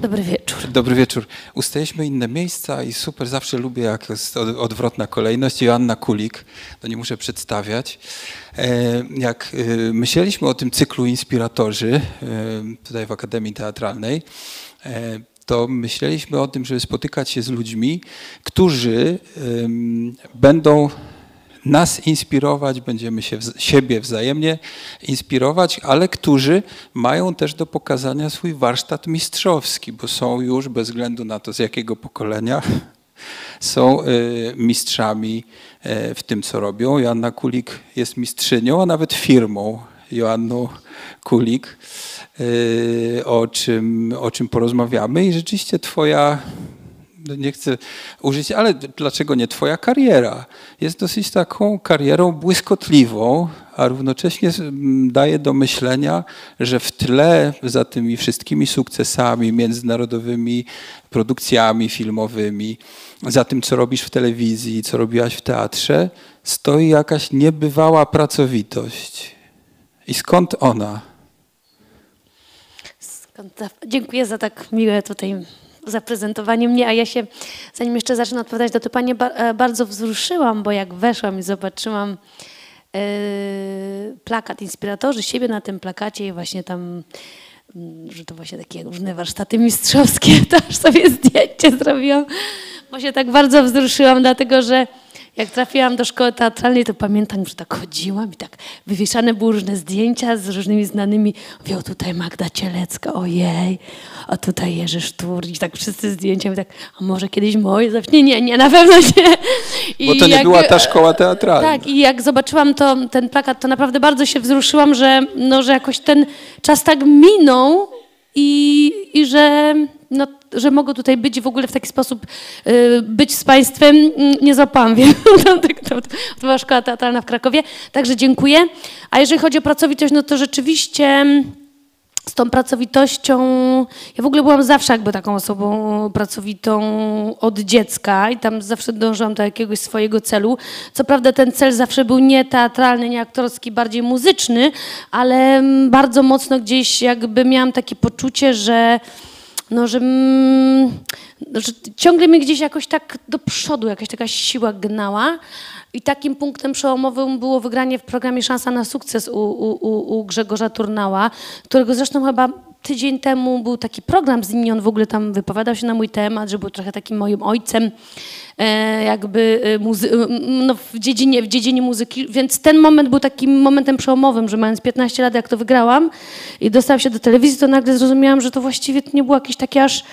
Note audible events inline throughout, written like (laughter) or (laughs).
Dobry wieczór. Dobry wieczór. Ustajemy inne miejsca i super, zawsze lubię, jak jest odwrotna kolejność. Joanna Kulik, to nie muszę przedstawiać. E, jak e, myśleliśmy o tym cyklu Inspiratorzy e, tutaj w Akademii Teatralnej, to myśleliśmy o tym, żeby spotykać się z ludźmi, którzy będą nas inspirować, będziemy się siebie wzajemnie inspirować, ale którzy mają też do pokazania swój warsztat mistrzowski, bo są już bez względu na to z jakiego pokolenia (laughs) są y, mistrzami y, w tym, co robią. Joanna Kulik jest mistrzynią, a nawet firmą Joanną Kulik, y, o czym, o czym porozmawiamy. I rzeczywiście twoja nie chcę użyć, ale dlaczego nie twoja kariera? Jest dosyć taką karierą błyskotliwą, a równocześnie daje do myślenia, że w tle za tymi wszystkimi sukcesami międzynarodowymi, produkcjami filmowymi, za tym, co robisz w telewizji, co robiłaś w teatrze, stoi jakaś niebywała pracowitość. I skąd ona? Dziękuję za tak miłe tutaj zaprezentowanie mnie, a ja się, zanim jeszcze zacznę odpowiadać to pytanie, e, bardzo wzruszyłam, bo jak weszłam i zobaczyłam yy, plakat inspiratorzy, siebie na tym plakacie i właśnie tam mm, że to właśnie takie różne warsztaty mistrzowskie, (laughs) to aż sobie zdjęcie zrobiłam, bo się tak bardzo wzruszyłam, dlatego że jak trafiłam do szkoły teatralnej, to pamiętam, że tak chodziłam i tak wywieszane były różne zdjęcia z różnymi znanymi. Mówię, o tutaj Magda Cielecka, ojej, a tutaj Jerzy Sztur i tak wszyscy zdjęcia. I tak, a może kiedyś moje? Nie, nie, nie, na pewno nie. I (laughs) Bo to nie jak, była ta szkoła teatralna. Tak, i jak zobaczyłam to, ten plakat, to naprawdę bardzo się wzruszyłam, że, no, że jakoś ten czas tak minął i, i że no, że mogę tutaj być i w ogóle w taki sposób y, być z Państwem, mm, nie zapałam, (laughs) wiem, to, to była szkoła teatralna w Krakowie, także dziękuję. A jeżeli chodzi o pracowitość, no to rzeczywiście mm, z tą pracowitością, ja w ogóle byłam zawsze jakby taką osobą pracowitą od dziecka i tam zawsze dążyłam do jakiegoś swojego celu. Co prawda ten cel zawsze był nie teatralny, nie aktorski, bardziej muzyczny, ale mm, bardzo mocno gdzieś jakby miałam takie poczucie, że no, że, mm, że ciągle mnie gdzieś jakoś tak do przodu jakaś taka siła gnała. I takim punktem przełomowym było wygranie w programie Szansa na sukces u, u, u Grzegorza Turnała, którego zresztą chyba tydzień temu był taki program z nim, on w ogóle tam wypowiadał się na mój temat, że był trochę takim moim ojcem e, jakby e, no, w, dziedzinie, w dziedzinie muzyki, więc ten moment był takim momentem przełomowym, że mając 15 lat, jak to wygrałam i dostałam się do telewizji, to nagle zrozumiałam, że to właściwie nie było jakieś takie aż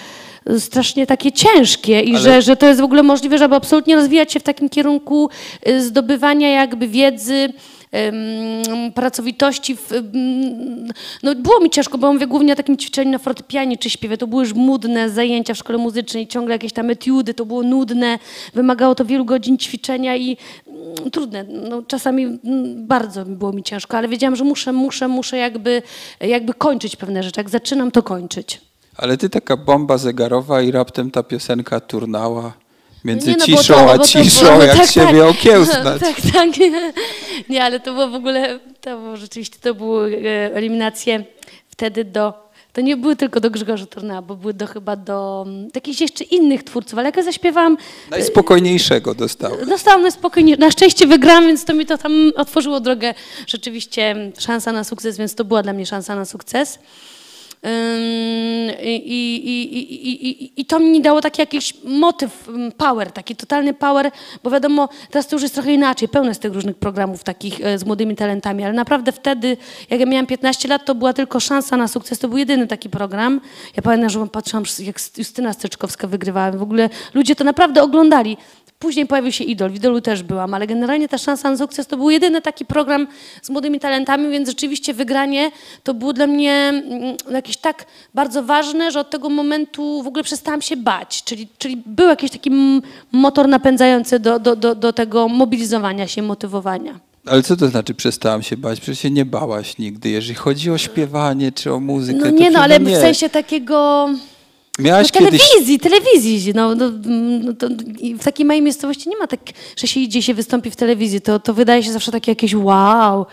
strasznie takie ciężkie i Ale... że, że to jest w ogóle możliwe, żeby absolutnie rozwijać się w takim kierunku e, zdobywania jakby wiedzy, pracowitości. W, no było mi ciężko, bo mówię głównie o takim ćwiczeniu na fortepianie czy śpiewie. To były już nudne zajęcia w szkole muzycznej, ciągle jakieś tam etiudy, to było nudne, wymagało to wielu godzin ćwiczenia i mm, trudne. No, czasami mm, bardzo było mi ciężko, ale wiedziałam, że muszę, muszę, muszę jakby, jakby kończyć pewne rzeczy. Jak zaczynam, to kończyć. Ale ty taka bomba zegarowa i raptem ta piosenka turnała. Między nie, no, ciszą to, a ciszą, było, jak tak, siebie tak, okiełznać. (laughs) Tak, tak. Nie, ale to było w ogóle, to było rzeczywiście, to były e, eliminacje wtedy do, to nie były tylko do Grzegorza Turnała, bo były do chyba do, do jakichś jeszcze innych twórców, ale jak ja zaśpiewałam... Najspokojniejszego dostałem. Dostałam najspokojniejszego. Na szczęście wygrałam, więc to mi to tam otworzyło drogę. Rzeczywiście szansa na sukces, więc to była dla mnie szansa na sukces. I, i, i, I, to mi dało taki jakiś motyw, power, taki totalny power, bo wiadomo, teraz to już jest trochę inaczej, pełno jest tych różnych programów takich e, z młodymi talentami, ale naprawdę wtedy, jak ja miałam 15 lat, to była tylko szansa na sukces, to był jedyny taki program. Ja pamiętam, że patrzyłam, jak Justyna Styczkowska wygrywała, w ogóle ludzie to naprawdę oglądali. Później pojawił się Idol, w Idolu też byłam, ale generalnie ta szansa na sukces to był jedyny taki program z młodymi talentami, więc rzeczywiście wygranie to było dla mnie mm, jakieś tak bardzo ważne, że od tego momentu w ogóle przestałam się bać. Czyli, czyli był jakiś taki motor napędzający do, do, do, do tego mobilizowania się, motywowania. Ale co to znaczy przestałam się bać? Przecież się nie bałaś nigdy, jeżeli chodzi o śpiewanie czy o muzykę. No nie, no ale nie. w sensie takiego Miałaś no, kiedyś... telewizji, telewizji. No, no, no, to w takiej małej miejscowości nie ma tak, że się idzie się wystąpi w telewizji. To, to wydaje się zawsze takie jakieś wow.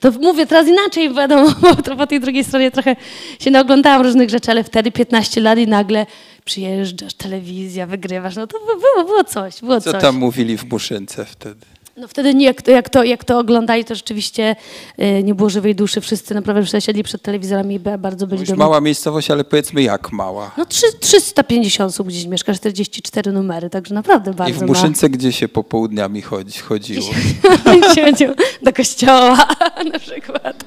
To mówię teraz inaczej, wiadomo, (laughs) bo po tej drugiej stronie trochę się naoglądałam różnych rzeczy, ale wtedy 15 lat i nagle przyjeżdżasz, telewizja, wygrywasz. No to było, było coś, było Co coś. tam mówili w Muszynce wtedy? No wtedy nie, jak, to, jak, to, jak to oglądali, to rzeczywiście y, nie było żywej duszy. Wszyscy naprawdę siedli przed telewizorami i ba- bardzo byli do mała miejscowość, ale powiedzmy jak mała. No trzy, 350 osób gdzieś mieszka, 44 numery, także naprawdę bardzo I w ma. Muszynce gdzie się popołudniami chodzi, chodziło? (laughs) się chodziło do kościoła (laughs) na przykład.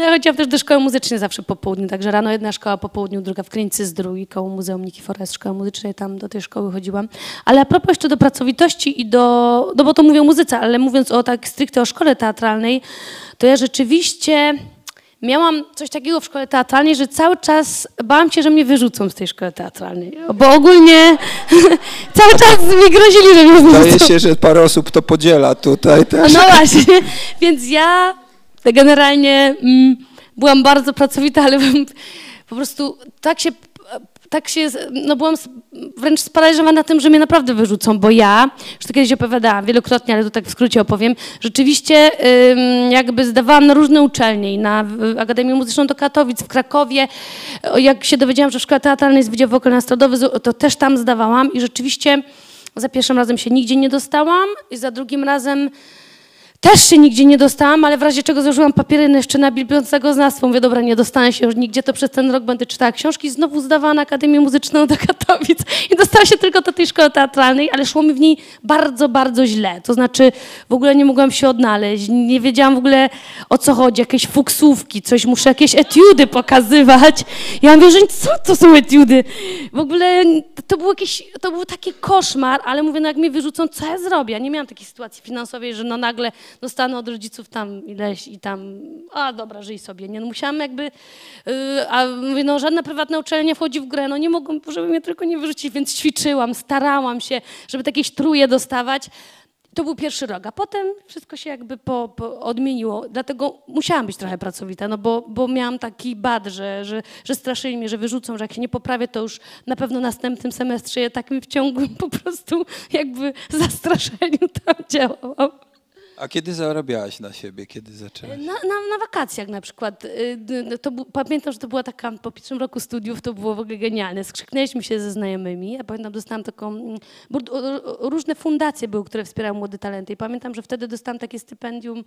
No ja chodziłam też do szkoły muzycznej zawsze po południu, także rano jedna szkoła, po południu druga w Krynicy Zdrój, koło Muzeum Nikifora jest szkoła muzyczna tam do tej szkoły chodziłam. Ale a propos jeszcze do pracowitości i do, no bo to mówię o muzyce, ale mówiąc o tak stricte o szkole teatralnej, to ja rzeczywiście miałam coś takiego w szkole teatralnej, że cały czas bałam się, że mnie wyrzucą z tej szkoły teatralnej, bo ogólnie (laughs) cały czas mi grozili, że mnie wyrzucą. Zdaje się, że parę osób to podziela tutaj też. No właśnie, więc ja generalnie mm, byłam bardzo pracowita, ale po prostu tak się, tak się, no byłam wręcz sparaliżowana tym, że mnie naprawdę wyrzucą, bo ja, już to kiedyś opowiadałam wielokrotnie, ale to tak w skrócie opowiem, rzeczywiście jakby zdawałam na różne uczelnie i na Akademię Muzyczną do Katowic, w Krakowie. Jak się dowiedziałam, że w Szkole Teatralnej jest Wydział Wokalno-Estradowy, to też tam zdawałam i rzeczywiście za pierwszym razem się nigdzie nie dostałam i za drugim razem też się nigdzie nie dostałam, ale w razie czego złożyłam papiery jeszcze na bibliotekoznawstwo. Mówię, dobra, nie dostanę się już nigdzie, to przez ten rok będę czytała książki. Znowu zdawała na Akademię Muzyczną do Katowic i dostałam się tylko do tej szkoły teatralnej, ale szło mi w niej bardzo, bardzo źle. To znaczy w ogóle nie mogłam się odnaleźć, nie wiedziałam w ogóle o co chodzi, jakieś fuksówki, coś, muszę jakieś etiudy pokazywać. Ja mówię, że co to są etiudy? W ogóle to był jakiś, to był taki koszmar, ale mówię, no jak mnie wyrzucą, co ja zrobię? Ja nie miałam takiej sytuacji finansowej, że no nagle dostanę od rodziców tam ileś i tam, a dobra, żyj sobie. Nie, no musiałam jakby, yy, a mówię, no żadna prywatna uczelnia wchodzi w grę, no nie mogą, żeby mnie tylko nie wyrzucić, więc ćwiczyłam, starałam się, żeby jakieś truje dostawać. To był pierwszy rok, a potem wszystko się jakby po, po odmieniło. Dlatego musiałam być trochę pracowita, no bo, bo miałam taki bad, że, że, że straszyli mnie, że wyrzucą, że jak się nie poprawię, to już na pewno następnym semestrze ja takim wciągu po prostu jakby zastraszeniu tam działałam. A kiedy zarabiałaś na siebie, kiedy zaczęłaś? Na, na, na wakacjach na przykład. y, To, pamiętam, że to była taka, po pierwszym roku studiów to było w ogóle genialne. Skrzyknęliśmy się ze znajomymi. Ja pamiętam, dostałam taką, różne fundacje były, które wspierały młode talenty. I pamiętam, że wtedy dostałam takie stypendium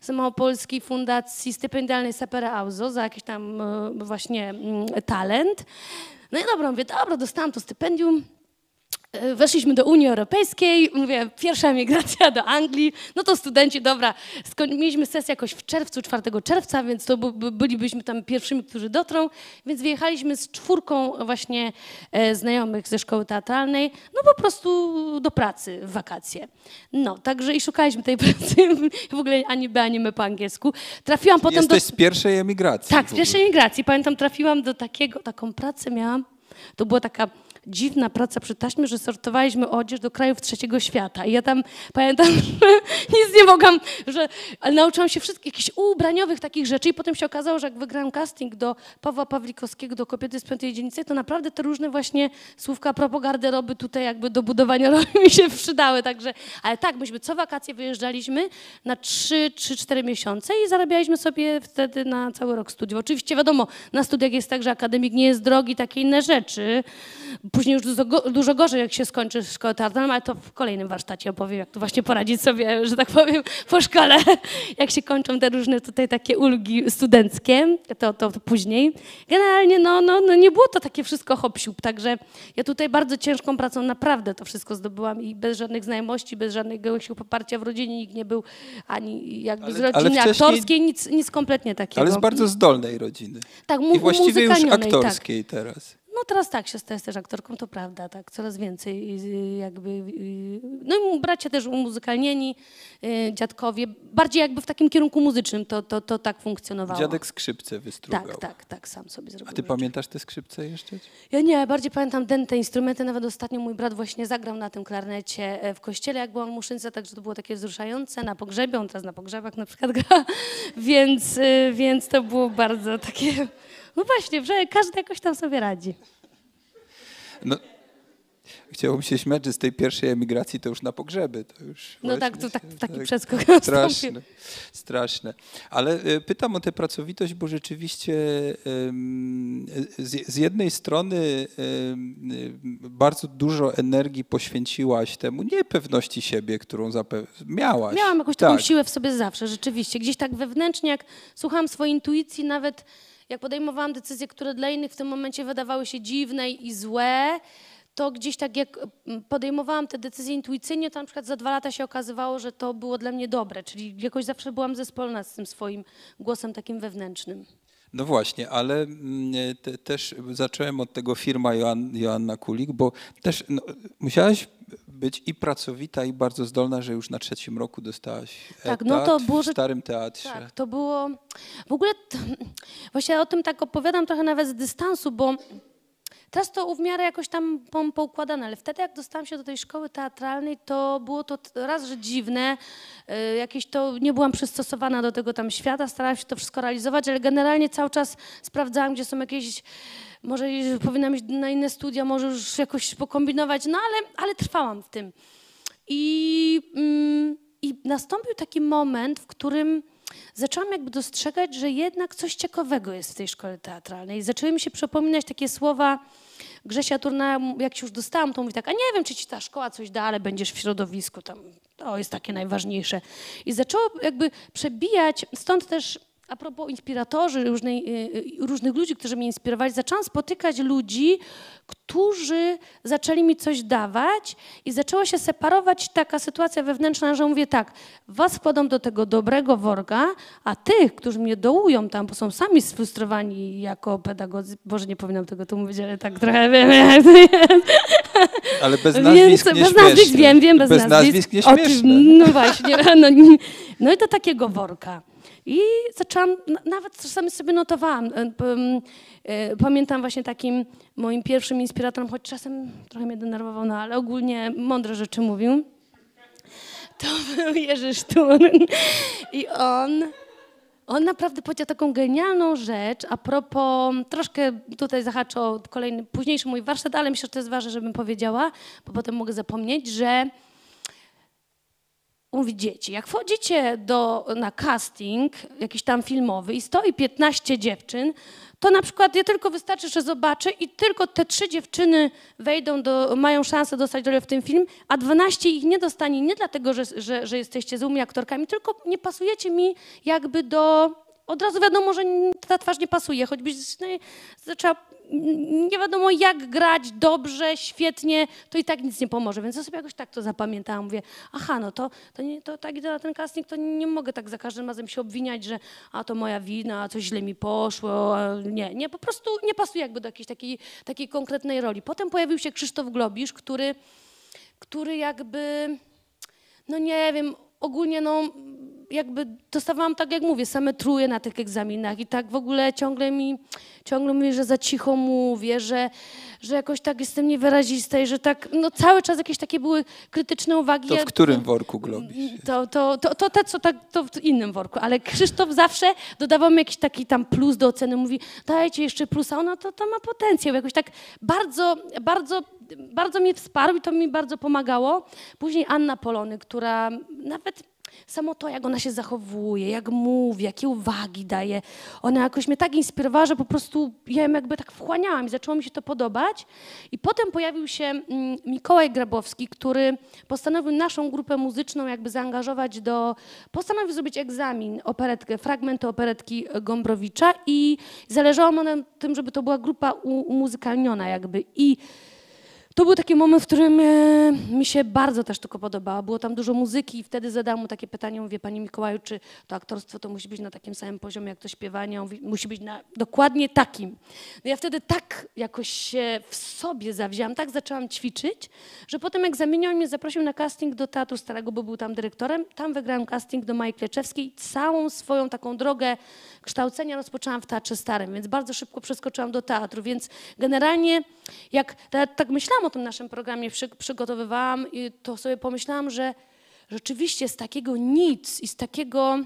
z Małopolskiej Fundacji Stypendialnej Sapere Auzo za jakiś tam e, właśnie mm, talent. No i dobra, mówię, dobra, dostałam to stypendium. E, Weszliśmy do Unii Europejskiej, mówię, pierwsza emigracja do Anglii, no to studenci, dobra, mieliśmy sesję jakoś w czerwcu, 4 czerwca, więc to by, by, bylibyśmy tam pierwszymi, którzy dotrą, więc wyjechaliśmy z czwórką właśnie e, znajomych ze szkoły teatralnej, no po prostu do pracy w wakacje. No, także i szukaliśmy tej (laughs) pracy, w ogóle ani B, ani my po angielsku. Trafiłam potem do... Jesteś z pierwszej emigracji. Tak, z pierwszej migracji. Pamiętam, trafiłam do takiego, taką pracę miałam. To była taka dziwna praca przy taśmie, że sortowaliśmy odzież do krajów trzeciego świata. I ja tam pamiętam, (laughs) że nic nie mogłam, że ale nauczyłam się wszystkich jakichś ubraniowych takich rzeczy i potem się okazało, że jak wygrałam casting do Pawła Pawlikowskiego, do kobiety z piątej dzielnicy, to naprawdę te różne właśnie słówka propos garderoby tutaj jakby do budowania (laughs) roli mi się przydały. Także, ale tak, myśmy co wakacje wyjeżdżaliśmy na 3-4 miesiące i zarabialiśmy sobie wtedy na cały rok studiów. Oczywiście wiadomo, na studiach jest tak, że akademik nie jest drogi, takie inne rzeczy. Później już dużo, dużo gorzej, jak się skończy szkołę teatralną, ale to w kolejnym warsztacie opowiem, jak tu właśnie poradzić sobie, że tak powiem, po szkole, jak się kończą te różne tutaj takie ulgi studenckie, to, to, to później. Generalnie no, no, no nie było to takie wszystko hop siup, także ja tutaj bardzo ciężką pracą naprawdę to wszystko zdobyłam i bez żadnych znajomości, bez żadnego poparcia w rodzinie nikt nie był, ani jakby Ale- z rodziny aktorskiej, nic, nic kompletnie takiego. Ale z bardzo zdolnej rodziny. tak, mu, I właściwie już tak. aktorskiej teraz. No teraz tak, siostra jest też aktorką, to prawda, tak, coraz więcej jakby, no i bracia też umuzykalnieni, y, dziadkowie, bardziej jakby w takim kierunku muzycznym to, to, to tak funkcjonowało. Dziadek skrzypce wystrugał. Tak, tak, tak, sam sobie zrobił A ty rzeczy. pamiętasz te skrzypce jeszcze? Ja nie, bardziej pamiętam ten, te instrumenty, nawet ostatnio mój brat właśnie zagrał na tym klarnecie e, w kościele, jak byłam w Muszynce, także to było takie wzruszające, na pogrzebie, on teraz na pogrzebach na przykład gra, (laughs) więc, y, więc to było bardzo takie No właśnie, że każdy jakoś tam sobie radzi. No, chciałbym się śmiać, że z tej pierwszej emigracji to już na pogrzeby. To już no tak, to tak, taki tak, przeskok (laughs) Straszne, straszne. Ale e, pytam o tę pracowitość, bo rzeczywiście z, z jednej strony bardzo dużo energii poświęciłaś temu niepewności siebie, którą miałaś. Miałam jakąś taką tak. siłę w sobie zawsze, rzeczywiście. Gdzieś tak wewnętrznie, jak słuchałam swojej intuicji, nawet jak podejmowałam decyzje, które dla innych w tym momencie wydawały się dziwne i złe, to gdzieś tak jak mm, podejmowałam te decyzje intuicyjnie, to na przykład za dwa lata się okazywało, że to było dla mnie dobre, czyli jakoś zawsze byłam zespolna z tym swoim głosem takim wewnętrznym. No właśnie, ale mm, te, też zacząłem od tego firma Joanna, Joanna Kulik, bo też no, musiałaś być i pracowita, i bardzo zdolna, że już na trzecim roku dostałaś tak, no to było, w Starym Teatrze. Tak, to było... W ogóle to, właśnie o tym tak opowiadam trochę nawet z dystansu, bo Teraz to w miarę jakoś tam poukładane, ale wtedy jak dostałam się do tej szkoły teatralnej, to było to raz, że dziwne, y, jakieś to, nie byłam przystosowana do tego tam świata, starałam się to wszystko realizować, ale generalnie cały czas sprawdzałam, gdzie są jakieś, może powinnam iść na inne studia, może już jakoś pokombinować, no ale, ale trwałam w tym. I, mm, I nastąpił taki moment, w którym zaczęłam jakby dostrzegać, że jednak coś ciekawego jest w tej szkole teatralnej. Zaczęły mi się przypominać takie słowa Grzesia Turna, jak się już dostałam, to mówi tak, a nie wiem, czy ci ta szkoła coś da, ale będziesz w środowisku, tam, to jest takie najważniejsze. I zaczęło jakby przebijać, stąd też a propos inspiratorzy, różnej, y, y, różnych ludzi, którzy mnie inspirowali, zaczęłam spotykać ludzi, którzy zaczęli mi coś dawać i zaczęła się separować taka sytuacja wewnętrzna, że mówię tak, was wkładam do tego dobrego worka, a tych, którzy mnie dołują tam, bo są sami sfrustrowani jako pedagodzy, Boże, nie powinnam tego tu mówić, ale tak trochę wiem, (laughs) jak to jest. Ale bez nazwisk Więc, nie Bez nazwisk wiem, wiem, bez, bez nazwisk. nazwisk nie (laughs) No właśnie, (laughs) no, no i do takiego worka. I zaczęłam, nawet czasami sobie notowałam. E, e, pamiętam właśnie takim moim pierwszym inspiratorem, choć czasem trochę mnie denerwował, no ale ogólnie mądre rzeczy mówił. To (laughs) był Jerzy Szturn. I on, on naprawdę powiedział taką genialną rzecz a propos, troszkę tutaj zahaczę o kolejny, późniejszy mój warsztat, ale myślę, że to jest ważne, żebym powiedziała, bo potem mogę zapomnieć, że mówi dzieci, jak wchodzicie do, na casting jakiś tam filmowy i stoi 15 dziewczyn, to na przykład je tylko wystarczy, że zobaczę i tylko te trzy dziewczyny wejdą, do, mają szansę dostać rolę w tym film, a 12 ich nie dostanie nie dlatego, że, że, że jesteście złymi aktorkami, tylko nie pasujecie mi jakby do... Od razu wiadomo, że ta twarz nie pasuje, choćbyś zaczęła nie wiadomo jak grać dobrze, świetnie, to i tak nic nie pomoże. Więc ja sobie jakoś tak to zapamiętałam. Mówię, aha, no to, to, nie, to tak idę na ten casting, to nie mogę tak za każdym razem się obwiniać, że a to moja wina, coś źle mi poszło. Nie, nie, po prostu nie pasuje jakby do jakiejś takiej, takiej konkretnej roli. Potem pojawił się Krzysztof Globisz, który, który jakby, no nie wiem, ogólnie no jakby dostawałam, tak jak mówię, same truje na tych egzaminach i tak w ogóle ciągle mi, ciągle mówię, że za cicho mówię, że, że jakoś tak jestem niewyrazista i że tak, no cały czas jakieś takie były krytyczne uwagi. To w którym worku globisz? To, to, to, to te, co tak, to w innym worku, ale Krzysztof zawsze dodawał mi jakiś taki tam plus do oceny, mówi, dajcie jeszcze plusa, ona to, to ma potencjał, jakoś tak bardzo, bardzo, bardzo mnie wsparł i to mi bardzo pomagało. Później Anna Polony, która nawet Samo to, jak ona się zachowuje, jak mówi, jakie uwagi daje, ona jakoś mnie tak inspirowała, że po prostu ja ją jakby tak wchłaniałam i zaczęło mi się to podobać. I potem pojawił się mm, Mikołaj Grabowski, który postanowił naszą grupę muzyczną jakby zaangażować do... Postanowił zrobić egzamin, operetkę, fragmenty operetki Gombrowicza i zależało mu na tym, żeby to była grupa umuzykalniona jakby. I to był taki moment, w którym e, mi się bardzo też tylko podobało. Było tam dużo muzyki i wtedy zadałam mu takie pytanie, mówię, Panie Mikołaju, czy to aktorstwo to musi być na takim samym poziomie, jak to śpiewanie? Mówi, musi być na dokładnie takim. No ja wtedy tak jakoś się w sobie zawzięłam, tak zaczęłam ćwiczyć, że potem jak zamieniał mnie, zaprosił na casting do Teatru Starego, bo był tam dyrektorem. Tam wygrałem casting do Majki Kleczewskiej. Całą swoją taką drogę kształcenia rozpoczęłam w Teatrze Starym, więc bardzo szybko przeskoczyłam do teatru, więc generalnie jak tak myślałam o tym naszym programie, przy, przygotowywałam, to sobie pomyślałam, że rzeczywiście z takiego nic i z takiego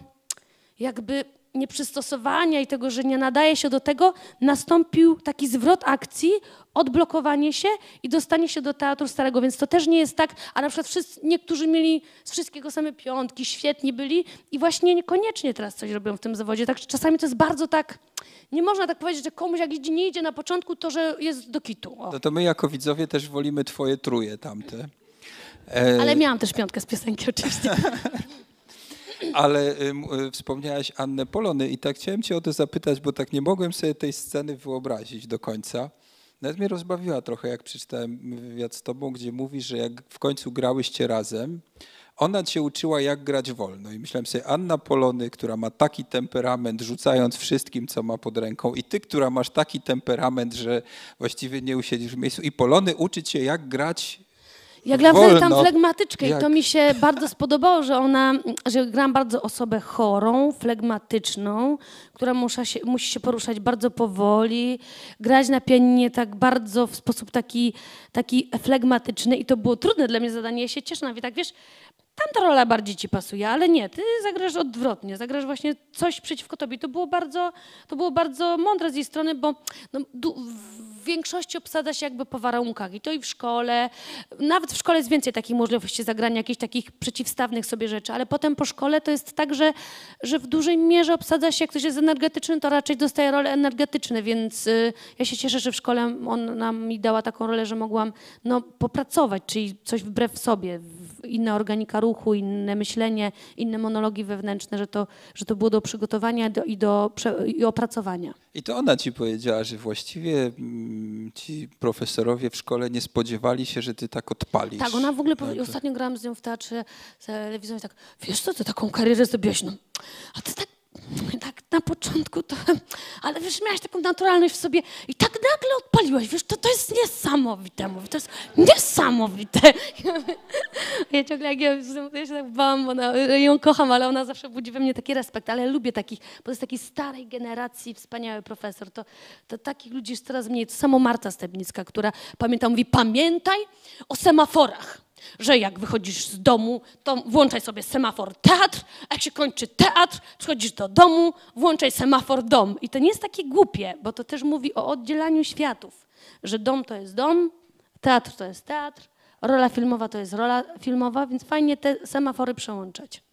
jakby nieprzystosowania i tego, że nie nadaje się do tego, nastąpił taki zwrot akcji, odblokowanie się i dostanie się do teatru starego, więc to też nie jest tak, a na przykład wszyscy, niektórzy mieli z wszystkiego same piątki, świetni byli i właśnie niekoniecznie teraz coś robią w tym zawodzie. Tak, czasami to jest bardzo tak, nie można tak powiedzieć, że komuś jak nie idzie na początku, to że jest do kitu. No to my jako widzowie też wolimy twoje truje tamte. E... Ale miałam też piątkę z piosenki oczywiście. (laughs) Ale y, wspomniałaś Annę Polony i tak chciałem cię o to zapytać, bo tak nie mogłem sobie tej sceny wyobrazić do końca. Nawet mnie rozbawiła trochę, jak przeczytałem wywiad z tobą, gdzie mówisz, że jak w końcu grałyście razem, ona cię uczyła, jak grać wolno. I myślałem sobie, Anna Polony, która ma taki temperament, rzucając wszystkim, co ma pod ręką, i ty, która masz taki temperament, że właściwie nie usiedzisz w miejscu. I Polony uczy cię, jak grać ja grałam wtedy tam flegmatyczkę Jak? i to mi się bardzo spodobało, że ona, że gram bardzo osobę chorą, flegmatyczną, która musi się, musi się poruszać bardzo powoli, grać na pianinie tak bardzo w sposób taki, taki flegmatyczny i to było trudne dla mnie zadanie. Ja się cieszę nawet tak, wiesz, tamta rola bardziej ci pasuje, ale nie, ty zagrasz odwrotnie, zagrasz właśnie coś przeciwko tobie. To było bardzo, to było bardzo mądre z jej strony, bo no, w większości obsadza się jakby po warunkach. I to i w szkole, nawet w szkole jest więcej takich możliwości zagrania jakichś takich przeciwstawnych sobie rzeczy, ale potem po szkole to jest tak, że, że w dużej mierze obsadza się, jak ktoś jest energetyczny, to raczej dostaje role energetyczne, więc y, ja się cieszę, że w szkole ona mi dała taką rolę, że mogłam no, popracować, czyli coś wbrew sobie, inna organika ruchu, inne myślenie, inne monologi wewnętrzne, że to, że to było do przygotowania do, i do i opracowania. I to ona ci powiedziała, że właściwie mm, ci profesorowie w szkole nie spodziewali się, że ty tak odpalisz. Tak, ona w ogóle, tak. ostatnio grałam z nią w teatrze telewizją i tak, wiesz co, ty taką karierę zrobiłaś, no, a ty tak tak na początku to, (laughs) ale wiesz, miałaś taką naturalność w sobie i tak nagle odpaliłaś, wiesz, to, to jest niesamowite, mówię, to jest niesamowite. (laughs) Ja ciągle, jak ja, ja się tak bałam, ona, ją kocham, ale ona zawsze budzi we mnie taki respekt, ale lubię takich, bo jest takiej starej generacji wspaniały profesor, to, to takich ludzi jest coraz mniej, to samo Marta Stebnicka, która pamięta, mówi, pamiętaj o semaforach że jak wychodzisz z domu, to włączaj sobie semafor teatr, a jak się kończy teatr, przychodzisz do domu, włączaj semafor dom. I to nie jest takie głupie, bo to też mówi o oddzielaniu światów, że dom to jest dom, teatr to jest teatr, rola filmowa to jest rola filmowa, więc fajnie te semafory przełączać.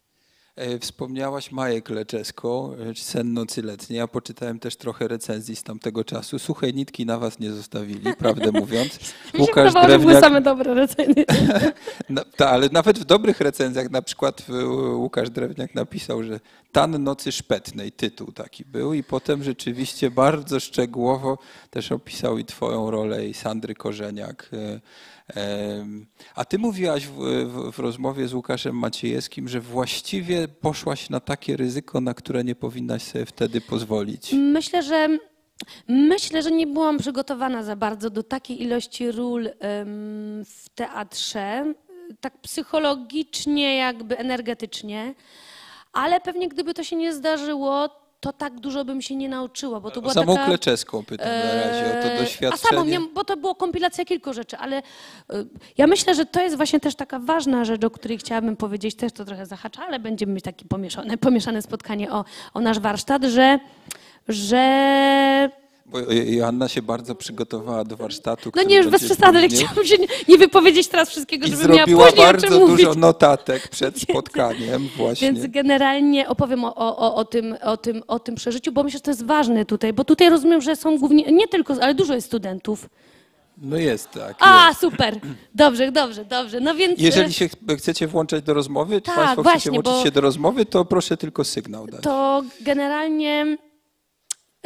E, wspomniałaś Maję Kleczeską, e, Sen nocy letniej. Ja poczytałem też trochę recenzji z tamtego czasu. Suche nitki na was nie zostawili, prawdę (laughs) mówiąc. Łukasz Drewniak... były same dobre recenzje. (laughs) no, ta, ale nawet w dobrych recenzjach, na przykład Łukasz Drewniak napisał, że Tan nocy szpetnej, tytuł taki był i potem rzeczywiście bardzo szczegółowo też opisał i twoją rolę i Sandry Korzeniak e, a ty mówiłaś w, w, w, rozmowie z Łukaszem Maciejewskim, że właściwie poszłaś na takie ryzyko, na które nie powinnaś sobie wtedy pozwolić. Myślę, że Myślę, że nie byłam przygotowana za bardzo do takiej ilości ról w teatrze, tak psychologicznie, jakby energetycznie, ale pewnie gdyby to się nie zdarzyło, to tak dużo bym się nie nauczyła, bo to była samą taka... Kleczeską pytam na razie o to eee, doświadczenie. A samą, nie, bo to było kompilacja kilku rzeczy, ale e, ja myślę, że to jest właśnie też taka ważna rzecz, o której chciałabym powiedzieć, też to trochę zahacza, ale będziemy mieć takie pomieszane, pomieszane spotkanie o, o nasz warsztat, że, że bo Joanna się bardzo przygotowała do warsztatu. No nie, już bez przesady, ale chciałabym się nie, nie, wypowiedzieć teraz wszystkiego, żeby miała później bardzo dużo notatek przed (laughs) spotkaniem właśnie. Więc generalnie opowiem o, o, o, tym, o, tym, o tym przeżyciu, bo myślę, że to jest ważne tutaj, bo tutaj rozumiem, że są głównie, nie tylko, ale dużo jest studentów. No jest tak. A, jest. super. Dobrze, dobrze, dobrze. No więc... Jeżeli e, się chcecie włączać do rozmowy, tak, Państwo właśnie, chcecie włączyć się do rozmowy, to proszę tylko sygnał dać. To generalnie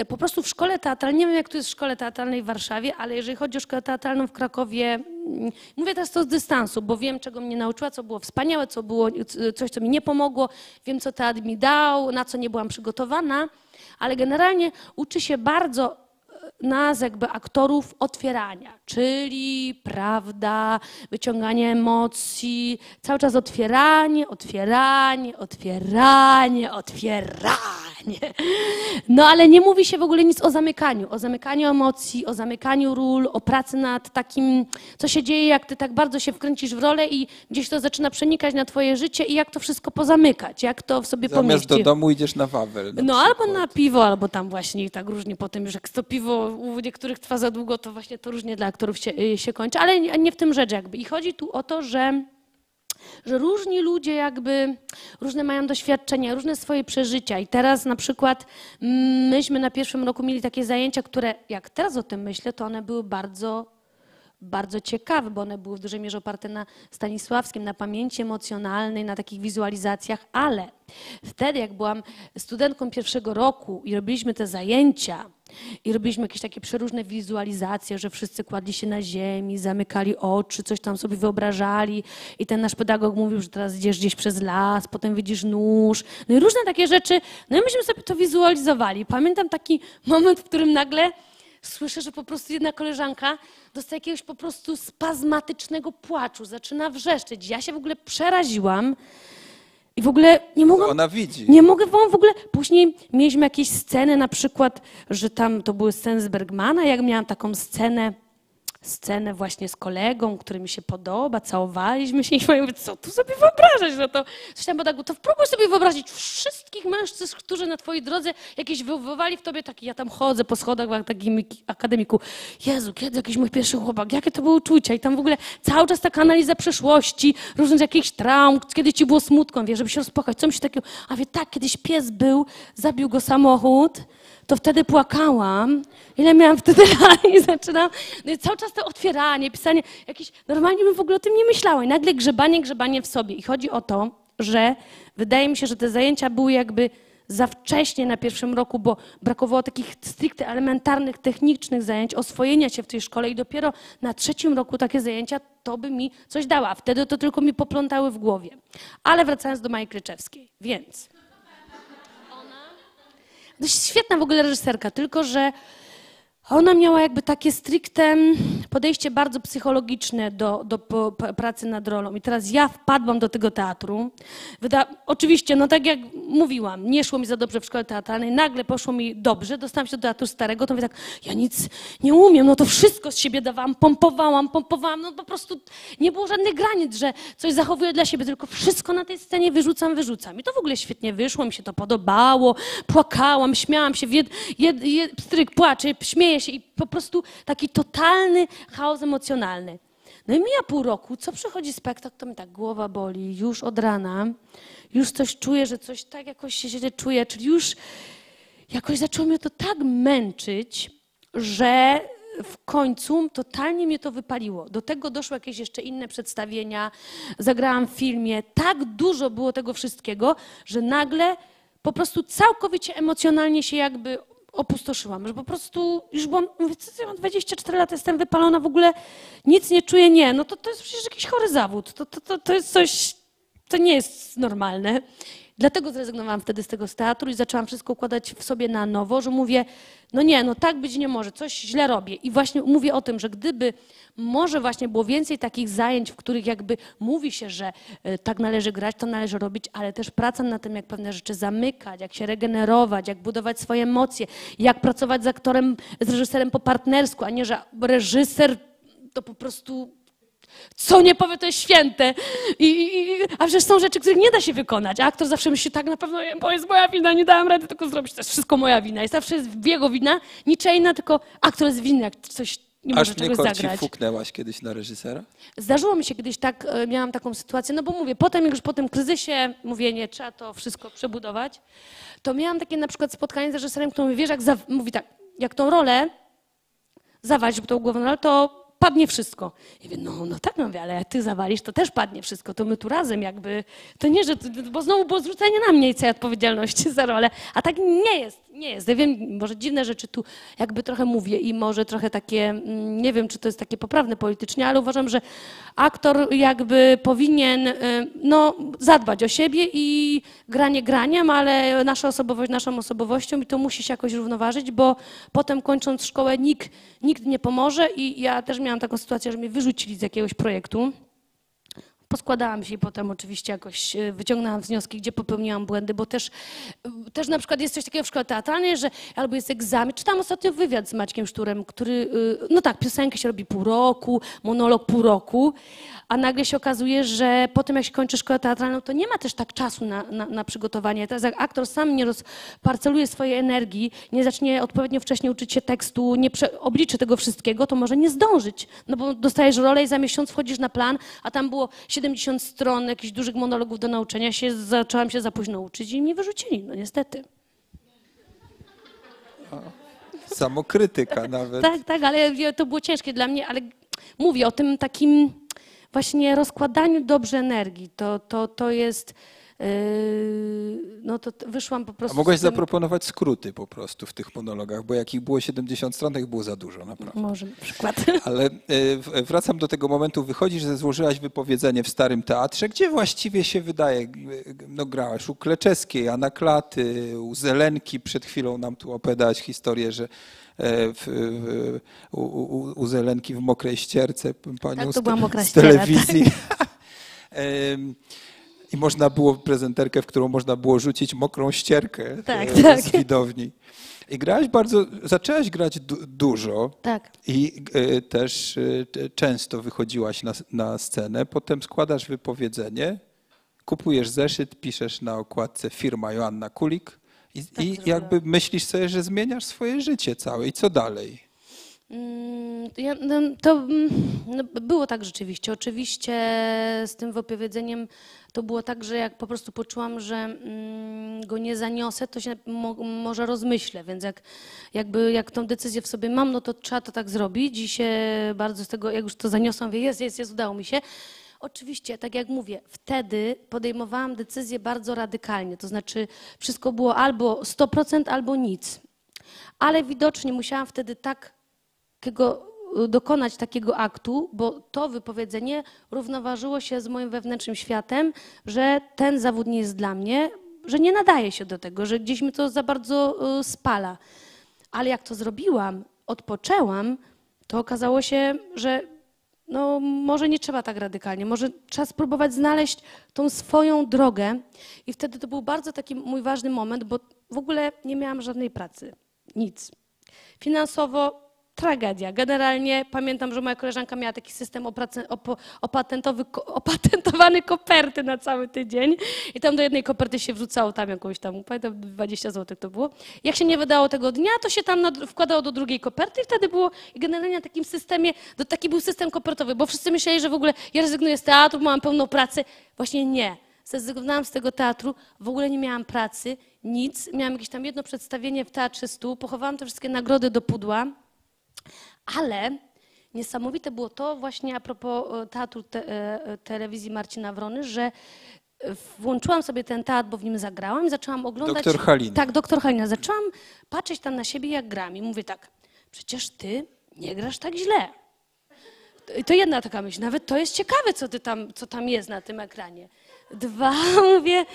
po prostu w szkole teatralnej, nie wiem jak to jest w szkole teatralnej w Warszawie, ale jeżeli chodzi o szkołę teatralną w Krakowie, mm, mówię teraz to z dystansu, bo wiem czego mnie nauczyła, co było wspaniałe, co było coś, co mi nie pomogło, wiem co teatr mi dał, na co nie byłam przygotowana, ale generalnie uczy się bardzo e, nas jakby aktorów otwierania, czyli prawda, wyciąganie emocji, cały czas otwieranie, otwieranie, otwieranie, otwieranie. nie. No ale nie mówi się w ogóle nic o zamykaniu, o zamykaniu emocji, o zamykaniu ról, o pracy nad takim, co się dzieje, jak ty tak bardzo się wkręcisz w rolę i gdzieś to zaczyna przenikać na twoje życie i jak to wszystko pozamykać, jak to w sobie Zamiast pomieścić. do domu idziesz na Wawel. Na No przykład. albo na piwo, albo tam właśnie i tak różnie potem już jak to piwo u niektórych trwa za długo, to właśnie to różnie dla aktorów się, y, się kończy, ale nie, w tym rzecz jakby. I chodzi tu o to, że że różni ludzie jakby, różne mają doświadczenia, różne swoje przeżycia. I teraz na przykład myśmy na pierwszym roku mieli takie zajęcia, które jak teraz o tym myślę, to one były bardzo bardzo ciekawe, bo one były w dużej mierze oparte na Stanisławskim, na pamięci emocjonalnej, na takich wizualizacjach, ale wtedy, jak byłam studentką pierwszego roku i robiliśmy te zajęcia i robiliśmy jakieś takie przeróżne wizualizacje, że wszyscy kładli się na ziemi, zamykali oczy, coś tam sobie wyobrażali i ten nasz pedagog mówił, że teraz idziesz gdzieś przez las, potem widzisz nóż, no i różne takie rzeczy. No i myśmy sobie to wizualizowali. Pamiętam taki (laughs) moment, w którym nagle słyszę, że po prostu jedna koleżanka dostaje jakiegoś po prostu spazmatycznego płaczu, zaczyna wrzeszczeć. Ja się w ogóle przeraziłam i w ogóle nie mogłam... Ona widzi. Nie mogę wam w ogóle... Później mieliśmy jakieś sceny, na przykład, że tam to były sceny z Bergmana, jak miałam taką scenę scenę właśnie z kolegą, który mi się podoba, całowaliśmy się i (laughs) ja mówię, co tu sobie wyobrażać, no to tam tak, to spróbuj sobie wyobrazić wszystkich mężczyzn, którzy na twojej drodze jakieś wywoływali w tobie taki, ja tam chodzę po schodach w takim akademiku, Jezu, kiedy jakiś mój pierwszy chłopak, jakie to były uczucia i tam w ogóle cały czas taka analiza przeszłości, różnych jakichś traum, kiedy ci było smutno, wie, żeby się rozpłakać, co mi się takiego, a wie, tak, kiedyś pies był, zabił go samochód, to wtedy płakałam. Ile miałam wtedy (laughs) lat i zaczynam. No i cały czas to otwieranie, pisanie, jakieś. Normalnie bym w ogóle o tym nie myślała. I nagle grzebanie, grzebanie w sobie. I chodzi o to, że wydaje mi się, że te zajęcia były jakby za wcześnie na pierwszym roku, bo brakowało takich stricte elementarnych, technicznych zajęć, oswojenia się w tej szkole i dopiero na trzecim roku takie zajęcia to by mi coś dała. Wtedy to tylko mi poplątały w głowie. Ale wracając do Maji Kryczewskiej. Więc dość świetna w ogóle reżyserka, tylko że ona miała jakby takie stricte podejście bardzo psychologiczne do, do pracy nad rolą. I teraz ja wpadłam do tego teatru. Wyda, oczywiście, no tak jak mówiłam, nie szło mi za dobrze w szkole teatralnej, nagle poszło mi dobrze, dostałam się do teatru starego, to mówię tak, ja nic nie umiem, no to wszystko z siebie dawałam, pompowałam, pompowałam, no po prostu nie było żadnych granic, że coś zachowuję dla siebie, tylko wszystko na tej scenie wyrzucam, wyrzucam. I to w ogóle świetnie wyszło, mi się to podobało, płakałam, śmiałam się, jed, jed, jed, płacze, śmieje się i po prostu taki totalny chaos emocjonalny. No i mija pół roku, co przychodzi spektakl, to mi tak głowa boli, już od rana, już coś czuję, że coś tak jakoś się źle czuję, czyli już jakoś zaczęło mnie to tak męczyć, że w końcu totalnie mnie to wypaliło. Do tego doszły jakieś jeszcze inne przedstawienia, zagrałam w filmie, tak dużo było tego wszystkiego, że nagle po prostu całkowicie emocjonalnie się jakby opustoszyłam, że po prostu już byłam, mówię, co ja mam 24 lata, jestem wypalona, w ogóle nic nie czuję, nie, no to, to jest przecież jakiś chory zawód, to, to, to, to jest coś, to nie jest normalne. Dlatego zrezygnowałam wtedy z tego teatru i zaczęłam wszystko układać w sobie na nowo, że mówię, no nie, no tak być nie może, coś źle robię. I właśnie mówię o tym, że gdyby może właśnie było więcej takich zajęć, w których jakby mówi się, że e, tak należy grać, to należy robić, ale też praca na tym, jak pewne rzeczy zamykać, jak się regenerować, jak budować swoje emocje, jak pracować z aktorem, z reżyserem po partnersku, a nie, że reżyser to po prostu co nie powie, to jest święte. I, i, a przecież są rzeczy, których nie da się wykonać. A aktor zawsze myśli, tak na pewno bo jest moja wina, nie dałam rady tego zrobić. To jest wszystko moja wina. I zawsze jest jego wina, niczyja inna, tylko aktor jest winny, jak coś nie może Aż czegoś mnie zagrać. fuknęłaś kiedyś na reżysera? Zdarzyło mi się kiedyś tak, e, miałam taką sytuację, no bo mówię, potem jak już po tym kryzysie, mówię, nie, trzeba to wszystko przebudować, to miałam takie na przykład spotkanie z reżyserem, który mówi, wiesz, jak mówi tak, jak tą rolę zawalisz, bo tą głową rolę, to padnie wszystko. I mówię, no, no tak, no mówię, ale jak ty zawalisz, to też padnie wszystko, to my tu razem jakby, to nie, że, bo znowu było zrzucenie na mnie i całej odpowiedzialności (laughs) za rolę, a tak nie jest, nie jest. Ja wiem, może dziwne rzeczy tu jakby trochę mówię i może trochę takie, mm, nie wiem, czy to jest takie poprawne politycznie, ale uważam, że aktor jakby powinien y, no, zadbać o siebie i granie graniem, ale nasza osobowość naszą osobowością i to musi się jakoś równoważyć, bo potem kończąc szkołę nikt, nikt nie pomoże i ja też miałam taką sytuację, że mnie wyrzucili z jakiegoś projektu. Poskładałam się i potem oczywiście jakoś e, wyciągnęłam wnioski, gdzie popełniłam błędy, bo też, e, też na przykład jest coś takiego w szkole teatralnej, że albo jest egzamin. Czytałam ostatnio wywiad z Maćkiem Szturem, który, e, no tak, piosenkę się robi pół roku, monolog pół roku, a nagle się okazuje, że po tym jak się kończy szkołę teatralną, to nie ma też tak czasu na, na, na przygotowanie. Teraz jak aktor sam nie rozparceluje swojej energii, nie zacznie odpowiednio wcześnie uczyć się tekstu, nie obliczy tego wszystkiego, to może nie zdążyć. No bo dostajesz rolę i za miesiąc wchodzisz na plan, a tam było 70 stron jakichś dużych monologów do nauczenia się, zaczęłam się za późno uczyć i mnie wyrzucili, no niestety. Samokrytyka nawet. Tak, tak, ale to było ciężkie dla mnie, ale mówię o tym takim właśnie rozkładaniu dobrze energii. To, to, to jest no to wyszłam po prostu. A mogłaś tym... zaproponować skróty po prostu w tych monologach, bo jak ich było 70 stron, ich było za dużo, naprawdę. Może na przykład. (laughs) Ale yy, wracam do tego momentu, wychodzisz, że złożyłaś wypowiedzenie w Starym Teatrze, gdzie właściwie się wydaje, no grałaś u Kleczeskiej, Anna Klaty, u Zelenki, przed chwilą nam tu opowiadałaś historię, że e, w, w, u, u, u, Zelenki w mokrej ścierce panią tak, z, z telewizji. Tak. (laughs) I można było prezenterkę, w którą można było rzucić mokrą ścierkę tak, e, tak. z widowni. I grałaś bardzo, zaczęłaś grać du dużo tak. i e, też e, często wychodziłaś na, na scenę, potem składasz wypowiedzenie, kupujesz zeszyt, piszesz na okładce firma Joanna Kulik i, tak i jakby myślisz sobie, że zmieniasz swoje życie całe i co dalej? Mm, ja, no, to mm, no, było tak rzeczywiście. Oczywiście z tym wypowiedzeniem to było tak, że jak po prostu poczułam, że mm, go nie zaniosę, to się mo, może rozmyślę, więc jak, jakby, jak tą decyzję w sobie mam, no to trzeba to tak zrobić i się bardzo z tego, jak już to zaniosłam, wie, jest, jest, jest, udało mi się. Oczywiście, tak jak mówię, wtedy podejmowałam decyzję bardzo radykalnie, to znaczy wszystko było albo 100%, albo nic. Ale widocznie musiałam wtedy tak takiego, y, dokonać takiego aktu, bo to wypowiedzenie równoważyło się z moim wewnętrznym światem, że ten zawód nie jest dla mnie, że nie nadaje się do tego, że gdzieś mi to za bardzo y, spala. Ale jak to zrobiłam, odpoczęłam, to okazało się, że no, może nie trzeba tak radykalnie, może trzeba spróbować znaleźć tą swoją drogę. I wtedy to był bardzo taki mój ważny moment, bo w ogóle nie miałam żadnej pracy, nic. Finansowo tragedia. Generalnie pamiętam, że moja koleżanka miała taki system (laughs) opatentowany koperty na cały tydzień i tam do jednej koperty się wrzucało tam jakąś tam, pamiętam 20 zł to było. Jak się nie wydało tego dnia, to się tam wkładało do drugiej koperty i wtedy było i generalnie na takim systemie, to taki był system kopertowy, bo wszyscy myśleli, że w ogóle ja rezygnuję z teatru, mam pełną pracę. Właśnie nie. Zrezygnowałam z tego teatru, w ogóle nie miałam pracy, nic. Miałam jakieś tam jedno przedstawienie w Teatrze Stół, pochowałam te wszystkie nagrody do pudła. Ale niesamowite było to właśnie a propos e, teatru te, e, telewizji Marcina Wrony, że włączyłam sobie ten teatr, bo w nim zagrałam i zaczęłam oglądać... Doktor Halina. Tak, doktor Halina. Zaczęłam patrzeć tam na siebie, jak gram i mówię tak, przecież ty nie grasz tak źle. To jedna taka myśl, nawet to jest ciekawe, co, ty tam, co tam jest na tym ekranie. Dwa, (laughs) mówię,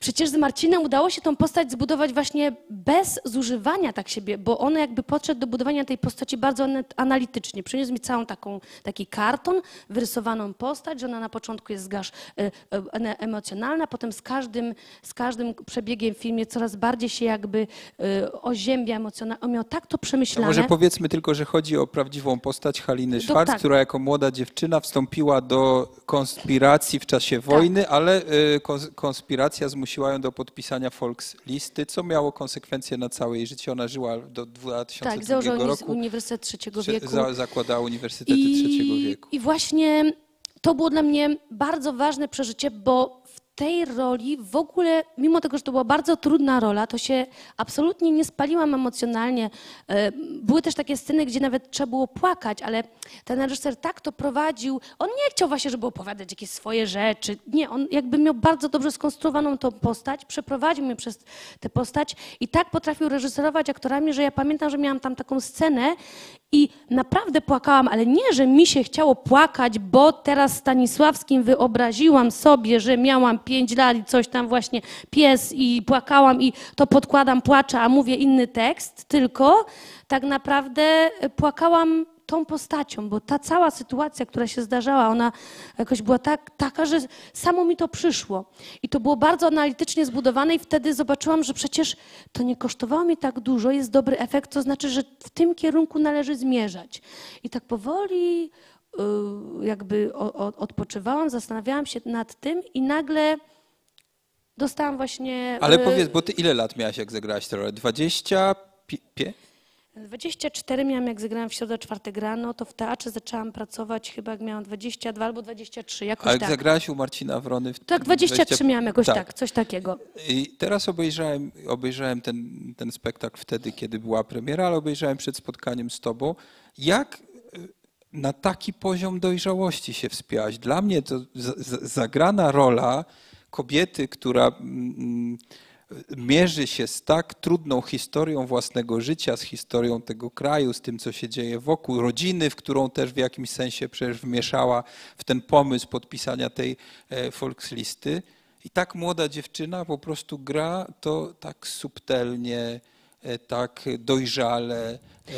przecież z Marcinem udało się tą postać zbudować właśnie bez zużywania tak siebie, bo on jakby podszedł do budowania tej postaci bardzo analitycznie. Przyniósł mi całą taką, taki karton, wyrysowaną postać, że ona na początku jest zgasz e, e, emocjonalna, potem z każdym, z każdym przebiegiem w filmie coraz bardziej się jakby e, oziębia emocjonalnie. On miał tak to przemyślane. może powiedzmy tylko, że chodzi o prawdziwą postać Haliny Schwarz, tak. która jako młoda dziewczyna wstąpiła do konspiracji w czasie tak. wojny, tak ale y, konspiracja zmusiła ją do podpisania Volkslisty, co miało konsekwencje na całe jej życie. Ona żyła do 2002 tak, założyła roku. Uniwersytet Trzeciego Wieku. zakładała Uniwersytety I, Trzeciego Wieku. I właśnie to było dla mnie bardzo ważne przeżycie, bo tej roli w ogóle, mimo tego, że to była bardzo trudna rola, to się absolutnie nie spaliłam emocjonalnie. E, były też takie sceny, gdzie nawet trzeba było płakać, ale ten reżyser tak to prowadził. On nie chciał właśnie, żeby opowiadać jakieś swoje rzeczy. Nie, on jakby miał bardzo dobrze skonstruowaną tą postać, przeprowadził mnie przez tę postać i tak potrafił reżyserować aktorami, że ja pamiętam, że miałam tam taką scenę i naprawdę płakałam, ale nie, że mi się chciało płakać, bo teraz Stanisławskim wyobraziłam sobie, że miałam pięć lat i coś tam właśnie pies i płakałam i to podkładam, płaczę, a mówię inny tekst, tylko tak naprawdę płakałam tą postacią, bo ta cała sytuacja, która się zdarzała, ona jakoś była tak, taka, że samo mi to przyszło. I to było bardzo analitycznie zbudowane i wtedy zobaczyłam, że przecież to nie kosztowało mi tak dużo, jest dobry efekt, to znaczy, że w tym kierunku należy zmierzać. I tak powoli jakby odpoczywałam, zastanawiałam się nad tym i nagle dostałam właśnie... Ale y, powiedz, bo ty ile lat miałaś, jak zagrałaś tę rolę? 25? 24 miałam, jak zagrałam w środę czwartek rano, to w teatrze zaczęłam pracować chyba jak miałam 22 albo 23, jakoś A jak tak. zagrałaś u Marcina Wrony? W tak, 23 20... miałam jakoś tak. tak. coś takiego. I teraz obejrzałem, obejrzałem ten, ten spektakl wtedy, kiedy była premiera, ale obejrzałem przed spotkaniem z tobą. Jak y, na taki poziom dojrzałości się wspiałaś? Dla mnie to zagrana rola kobiety, która mm, mm, mierzy się z tak trudną historią własnego życia, z historią tego kraju, z tym, co się dzieje wokół, rodziny, w którą też w jakimś sensie przecież wmieszała w ten pomysł podpisania tej e, Volkslisty. I tak młoda dziewczyna po prostu gra to tak subtelnie, tak dojrzale. E,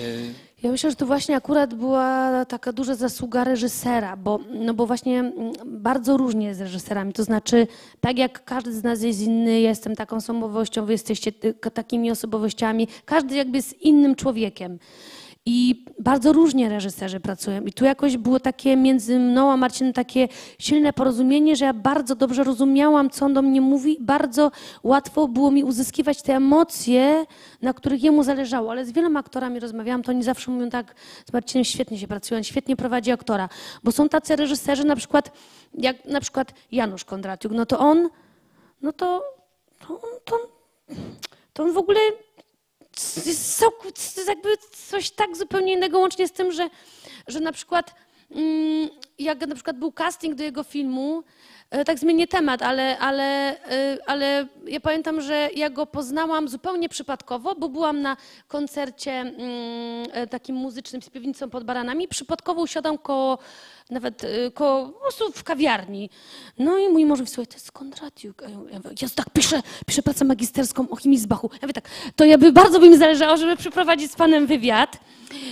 ja myślę, że to właśnie akurat była taka duża zasługa reżysera, bo, no bo właśnie mm, bardzo różnie z reżyserami. To znaczy, tak jak każdy z nas jest inny, jestem taką osobowością, wy jesteście takimi osobowościami, każdy jakby jest innym człowiekiem. I bardzo różnie reżyserzy pracują. I tu jakoś było takie między mną a Marcinem takie silne porozumienie, że ja bardzo dobrze rozumiałam, co on do mnie mówi. Bardzo łatwo było mi uzyskiwać te emocje, na których jemu zależało. Ale z wieloma aktorami rozmawiałam, to oni zawsze mówią tak, z Marcinem świetnie się pracuje, świetnie prowadzi aktora. Bo są tacy reżyserzy, na przykład, jak na przykład Janusz Kondratiuk, no to on, no to, to to, to on w ogóle jest jakby coś tak zupełnie innego, łącznie z tym, że, że na przykład mm, jak na przykład był casting do jego filmu, e, tak zmienię temat, ale, ale, e, ale ja pamiętam, że ja go poznałam zupełnie przypadkowo, bo byłam na koncercie mm, e, takim muzycznym z piwnicą pod baranami. Przypadkowo usiadłam koło nawet y, koło, po prostu w kawiarni. No i mój mąż mówi, słuchaj, to jest Kondratiuk. Ja, ja tak piszę, piszę pracę magisterską o chemii z Bachu. Ja mówię tak, to ja by, bardzo by mi zależało, żeby przeprowadzić z panem wywiad.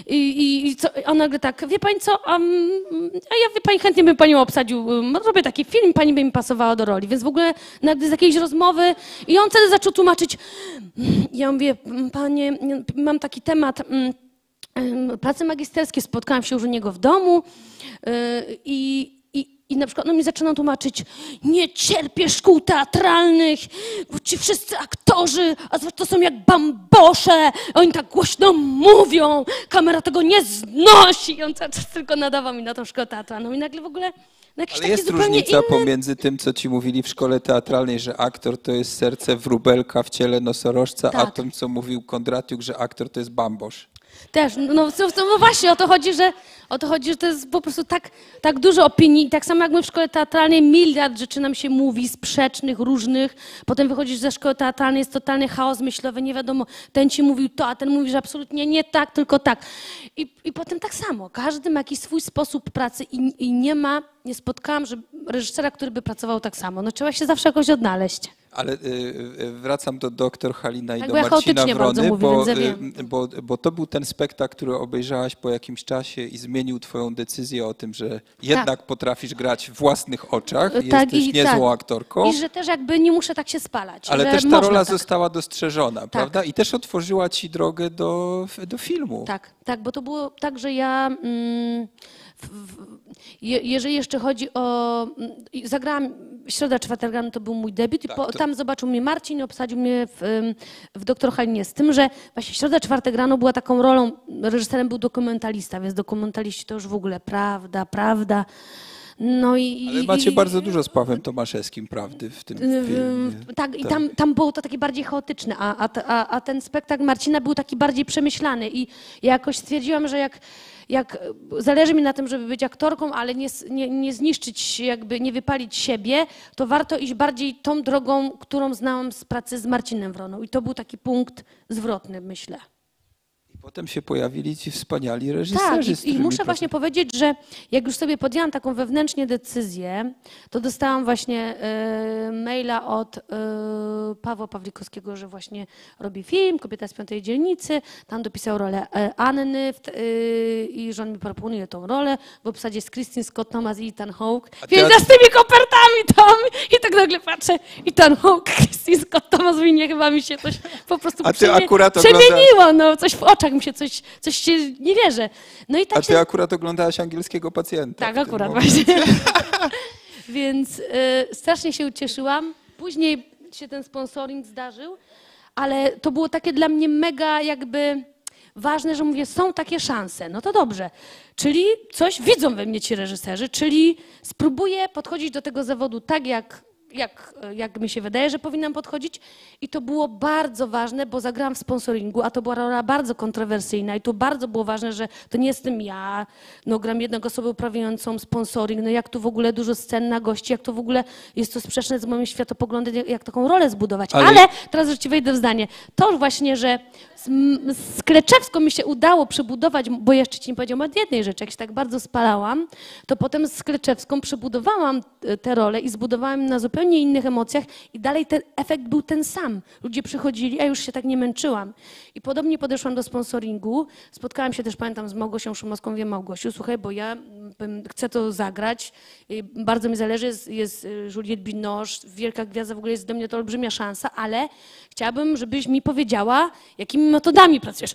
I, i, i co, nagle tak, wie pani co, um, a ja wie pani, chętnie bym panią obsadził, um, robię taki film, pani by mi pasowała do roli. Więc w ogóle nagle z jakiejś rozmowy i on wtedy zaczął tłumaczyć. Ja mówię, panie, mam taki temat prace magisterskie, spotkałam się już u niego w domu y, i, i, i na przykład on mi zaczyna tłumaczyć, nie cierpię szkół teatralnych, bo ci wszyscy aktorzy, a to są jak bambosze, oni tak głośno mówią, kamera tego nie znosi. I on cały czas tylko nadawał mi na tą szkołę teatralną i nagle w ogóle ale jest różnica inny... pomiędzy tym, co ci mówili w szkole teatralnej, że aktor to jest serce wróbelka w ciele nosorożca, tak. a tym, co mówił Kondratiuk, że aktor to jest bambosz. Też, no, no, no, właśnie o to chodzi, że o to chodzi, że to jest po prostu tak, tak dużo opinii. Tak samo jak my w szkole teatralnej miliard rzeczy nam się mówi, sprzecznych, różnych. Potem wychodzisz ze szkoły teatralnej, jest totalny chaos myślowy, nie wiadomo, ten ci mówił to, a ten mówi, że absolutnie nie tak, tylko tak. I, i potem tak samo. Każdy ma jakiś swój sposób pracy i, i nie ma, nie spotkałam że reżysera, który by pracował tak samo. No trzeba się zawsze jakoś odnaleźć. Ale y, y, wracam do doktor Halina i tak, do ja Marcina Wrony, mówię, bo, y, bo, bo, to był ten spektakl, który obejrzałaś po jakimś czasie i zmienił twoją decyzję o tym, że jednak tak. potrafisz grać w własnych oczach, tak, jesteś i, niezłą tak. aktorką. I że też jakby nie muszę tak się spalać. Ale też ta rola tak. została dostrzeżona, tak. prawda? I też otworzyła ci drogę do, do filmu. Tak, tak, bo to było tak, że ja... Mm, jeżeli jeszcze chodzi o... Mm, zagrałam Środa Czwartek to był mój debiut tak, i po, to... tam zobaczył mnie Marcin i obsadził mnie w, w Doktor Halinie. Z tym, że właśnie Środa Czwartek rano była taką rolą, reżyserem był dokumentalista, więc dokumentaliści to już w ogóle prawda, prawda. No i, Ale macie i, bardzo dużo z Pawłem Tomaszewskim prawdy w tym filmie. Tak, tak. i tam, tam było to takie bardziej chaotyczne, a, a, a ten spektakl Marcina był taki bardziej przemyślany i ja jakoś stwierdziłam, że jak jak zależy mi na tym, żeby być aktorką, ale nie, nie, nie zniszczyć, jakby nie wypalić siebie, to warto iść bardziej tą drogą, którą znałam z pracy z Marcinem Wroną. I to był taki punkt zwrotny, myślę. Potem się pojawili ci wspaniali reżyserzy. Tak, i, i muszę właśnie powiedzieć, że jak już sobie podjęłam taką wewnętrznie decyzję, to dostałam właśnie y, maila od y, Pawła Pawlikowskiego, że właśnie robi film Kobieta z piątej dzielnicy. Tam dopisał rolę y, Anny w, i że on mi proponuje tą rolę. W obsadzie jest Christine Scott Thomas i Ethan Hawke. Więc ja z tymi kopertami tam i tak nagle patrzę, Ethan Hawke, (laughs) Christine Scott Thomas i nie chyba mi się coś po prostu akurat przemieniło, no coś w oczach mi się coś, coś się nie wierzę. No i tak A ty się... akurat oglądałaś angielskiego pacjenta. Tak, akurat właśnie. (laughs) (laughs) Więc y, strasznie się ucieszyłam. Później się ten sponsoring zdarzył, ale to było takie dla mnie mega jakby ważne, że mówię, są takie szanse. No to dobrze. Czyli coś widzą we mnie ci reżyserzy, czyli spróbuję podchodzić do tego zawodu tak, jak jak, jak mi się wydaje, że powinnam podchodzić. I to było bardzo ważne, bo zagrałam w sponsoringu, a to była rola bardzo kontrowersyjna i tu bardzo było ważne, że to nie jestem ja, no gram jedną osobę uprawiającą sponsoring, no jak tu w ogóle dużo scen na gości, jak to w ogóle jest to sprzeczne z moim światopoglądem, jak, jak taką rolę zbudować. Ale... Ale teraz już ci wejdę w zdanie. To właśnie, że z, z Kleczewską mi się udało przebudować, bo jeszcze ci nie powiedziałam od jednej rzeczy, jak się tak bardzo spalałam, to potem z Kleczewską przebudowałam e, tę rolę i zbudowałam na zupełnie innych emocjach i dalej ten efekt był ten sam. Ludzie przychodzili, a już się tak nie męczyłam. I podobnie podeszłam do sponsoringu. Spotkałam się też, pamiętam, z Małgosią Szumowską. Wiem, Małgosiu, słuchaj, bo ja chcę to zagrać. Bardzo mi zależy, jest, jest e, Juliette Binoche, wielka gwiazda, w ogóle jest dla mnie to olbrzymia szansa, ale chciałabym, żebyś mi powiedziała, jakimi metodami pracujesz.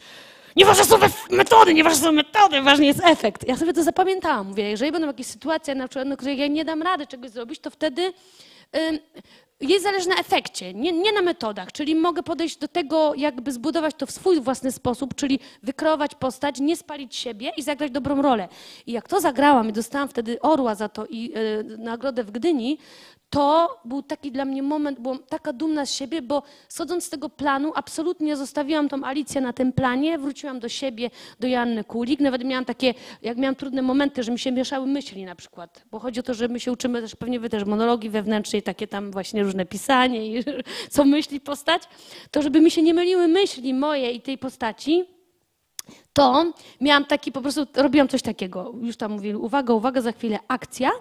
Nieważne są metody, nieważne są metody, ważny jest efekt. Ja sobie to zapamiętałam. Mówię, jeżeli będą jakieś sytuacje, na przykład, na których ja nie dam rady czegoś zrobić, to wtedy y, jest zależy na efekcie, nie, nie, na metodach. Czyli mogę podejść do tego, jakby zbudować to w swój własny sposób, czyli wykreować postać, nie spalić siebie i zagrać dobrą rolę. I jak to zagrałam i dostałam wtedy orła za to i y, nagrodę w Gdyni, to był taki dla mnie moment, byłam taka dumna z siebie, bo schodząc z tego planu, absolutnie zostawiłam tą Alicję na tym planie, wróciłam do siebie, do Janny Kulik. Nawet miałam takie, jak miałam trudne momenty, że mi się mieszały myśli na przykład. Bo chodzi o to, że my się uczymy też, pewnie wy też monologii wewnętrznej, takie tam właśnie różne pisanie i (laughs) co myśli postać. To żeby mi się nie myliły myśli moje i tej postaci, to miałam taki, po prostu robiłam coś takiego. Już tam mówili, uwaga, uwaga, za chwilę akcja.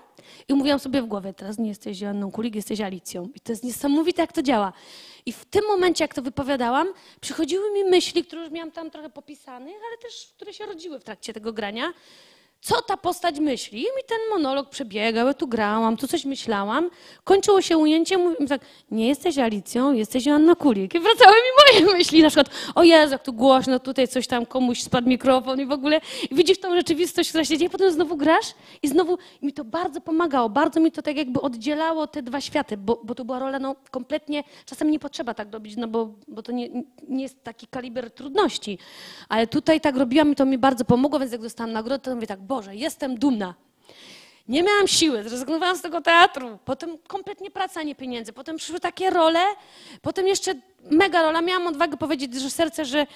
I mówiłam sobie w głowie, teraz nie jesteś Joanną Kulik, jesteś Alicją. I to jest niesamowite, jak to działa. I w tym momencie, jak to wypowiadałam, przychodziły mi myśli, które już miałam tam trochę popisanych, ale też, które się rodziły w trakcie tego grania co ta postać myśli. I mi ten monolog przebiegał, ja tu grałam, tu coś myślałam. Kończyło się ujęcie, mówię tak, nie jesteś Alicją, jesteś Joanna Kulik. I wracały mi moje (laughs) myśli, na przykład, o Jezu, jak tu głośno, tutaj coś tam, komuś spadł mikrofon i w ogóle i widzisz tą rzeczywistość, która się dzieje, potem znowu grasz i znowu i mi to bardzo pomagało, bardzo mi to tak jakby oddzielało te dwa światy, bo, bo to była rola no, kompletnie, czasem nie potrzeba tak robić, no bo, bo to nie, nie jest taki kaliber trudności. Ale tutaj tak robiłam i to mi bardzo pomogło, więc jak dostałam nagrodę, to mówię tak, Boże, jestem dumna. Nie miałam siły, zrezygnowałam z tego teatru. Potem kompletnie praca, nie pieniędzy. Potem przyszły takie role, potem jeszcze mega rola. Miałam odwagę powiedzieć, że serce, że,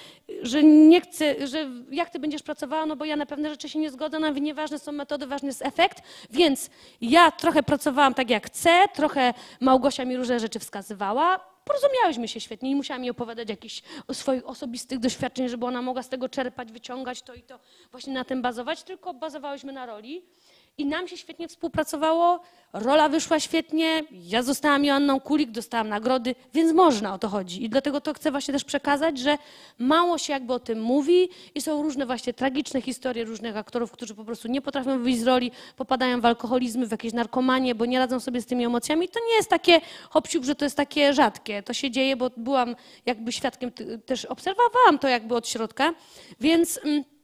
że nie chcę, że jak ty będziesz pracowała, no bo ja na pewne rzeczy się nie zgodzę, nawet nieważne są metody, ważny jest efekt. Więc ja trochę pracowałam tak jak chcę, trochę Małgosia mi różne rzeczy wskazywała. Porozumiałyśmy się świetnie i musiałam jej opowiadać jakichś swoich osobistych doświadczeń, żeby ona mogła z tego czerpać, wyciągać to i to, właśnie na tym bazować, tylko bazowałyśmy na roli. I nam się świetnie współpracowało, rola wyszła świetnie, ja zostałam Joanną Kulik, dostałam nagrody, więc można o to chodzi. I dlatego to chcę właśnie też przekazać, że mało się jakby o tym mówi i są różne właśnie tragiczne historie różnych aktorów, którzy po prostu nie potrafią wyjść z roli, popadają w alkoholizmy, w jakieś narkomanie, bo nie radzą sobie z tymi emocjami. To nie jest takie hopsiuk, że to jest takie rzadkie. To się dzieje, bo byłam jakby świadkiem, też obserwowałam to jakby od środka, więc... Mm,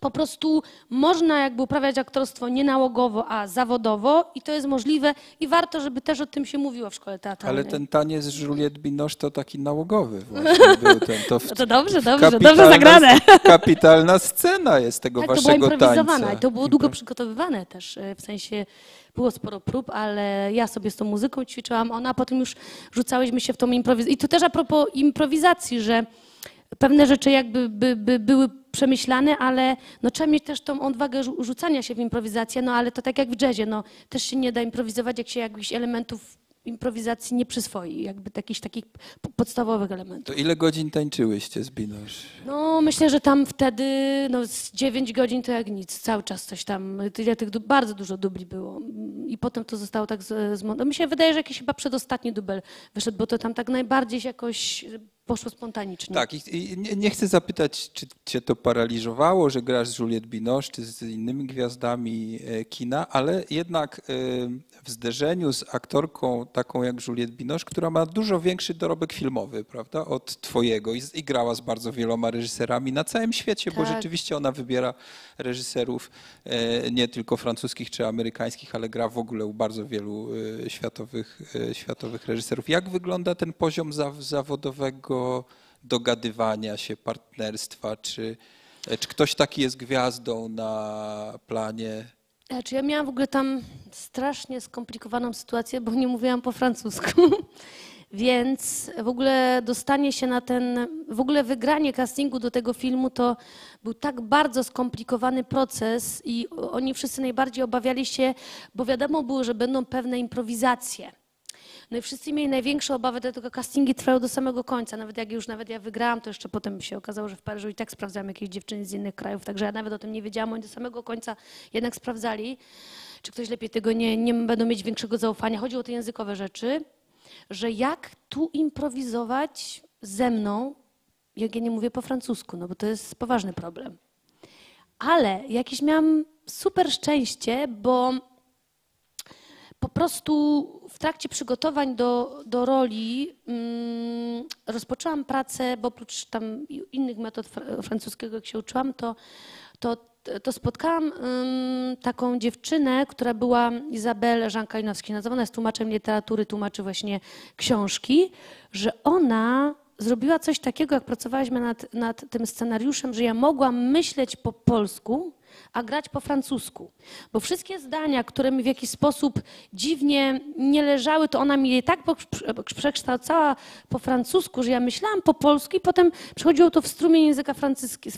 po prostu można jakby uprawiać aktorstwo nie nałogowo, a zawodowo i to jest możliwe i warto, żeby też o tym się mówiło w szkole teatralnej. Ale ten taniec Juliette Binoche to taki nałogowy właśnie był ten. To, w, no to dobrze, dobrze, dobrze zagrane. (laughs) Kapitalna scena jest tego tak, waszego to była i to było długo przygotowywane też, e, w sensie było sporo prób, ale ja sobie z tą muzyką ćwiczyłam, ona, a potem już rzucałyśmy się w tą improwizację. I to też a propos improwizacji, że pewne rzeczy jakby by, by były przemyślane, ale no, trzeba mieć też tą odwagę rzucania się w improwizację, no ale to tak jak w jazzie, no też się nie da improwizować, jak się jakichś elementów improwizacji nie przyswoi, jakby jakichś takich podstawowych elementów. To ile godzin tańczyłyście z Binosz? No myślę, że tam wtedy no, z 9 godzin to jak nic, cały czas coś tam, tyle tych, bardzo dużo dubli było i potem to zostało tak zmontowane. Mi się wydaje, że jakiś chyba przedostatni dubel wyszedł, bo to tam tak najbardziej jakoś poszło spontanicznie. Tak, i, nie, chcę zapytać, czy cię to paraliżowało, że grasz z Juliette Binoche, czy z innymi gwiazdami e, kina, ale jednak e, w zderzeniu z aktorką taką jak Juliette Binoche, która ma dużo większy dorobek filmowy, prawda, od twojego i, i grała z bardzo wieloma reżyserami na całym świecie, tak. bo rzeczywiście ona wybiera reżyserów e, nie tylko francuskich czy amerykańskich, ale gra w ogóle u bardzo wielu światowych, światowych reżyserów. Jak wygląda ten poziom zawodowego dogadywania się, partnerstwa? Czy, czy ktoś taki jest gwiazdą na planie? Znaczy ja miałam w ogóle tam strasznie skomplikowaną sytuację, bo nie mówiłam po francusku. (laughs) Więc w ogóle dostanie się na ten, w ogóle wygranie castingu do tego filmu to był tak bardzo skomplikowany proces i oni wszyscy najbardziej obawiali się, bo wiadomo było, że będą pewne improwizacje. No i wszyscy mieli największe obawy, dlatego castingi trwały do samego końca. Nawet jak już nawet ja wygrałam, to jeszcze potem się okazało, że w Paryżu i tak sprawdzałam jakieś dziewczyny z innych krajów, także ja nawet o tym nie wiedziałam. Oni do samego końca jednak sprawdzali, czy ktoś lepiej tego nie, nie będą mieć większego zaufania. Chodzi o te językowe rzeczy, że jak tu improwizować ze mną, jak ja nie mówię po francusku, no bo to jest poważny problem. Ale jakieś miałam super szczęście, bo po prostu w trakcie przygotowań do, do roli mm, rozpoczęłam pracę, bo oprócz tam innych metod fr francuskiego, jak się uczyłam, to, to, to spotkałam mm, taką dziewczynę, która była Izabel Jean-Kalinowski, nazywana jest tłumaczem literatury, tłumaczy właśnie książki, że ona zrobiła coś takiego, jak pracowaliśmy nad, nad tym scenariuszem, że ja mogłam myśleć po polsku, a grać po francusku. Bo wszystkie zdania, które mi w jakiś sposób dziwnie nie leżały, to ona mi je tak przekształcała po francusku, że ja myślałam po polsku i potem przychodziło to w strumień języka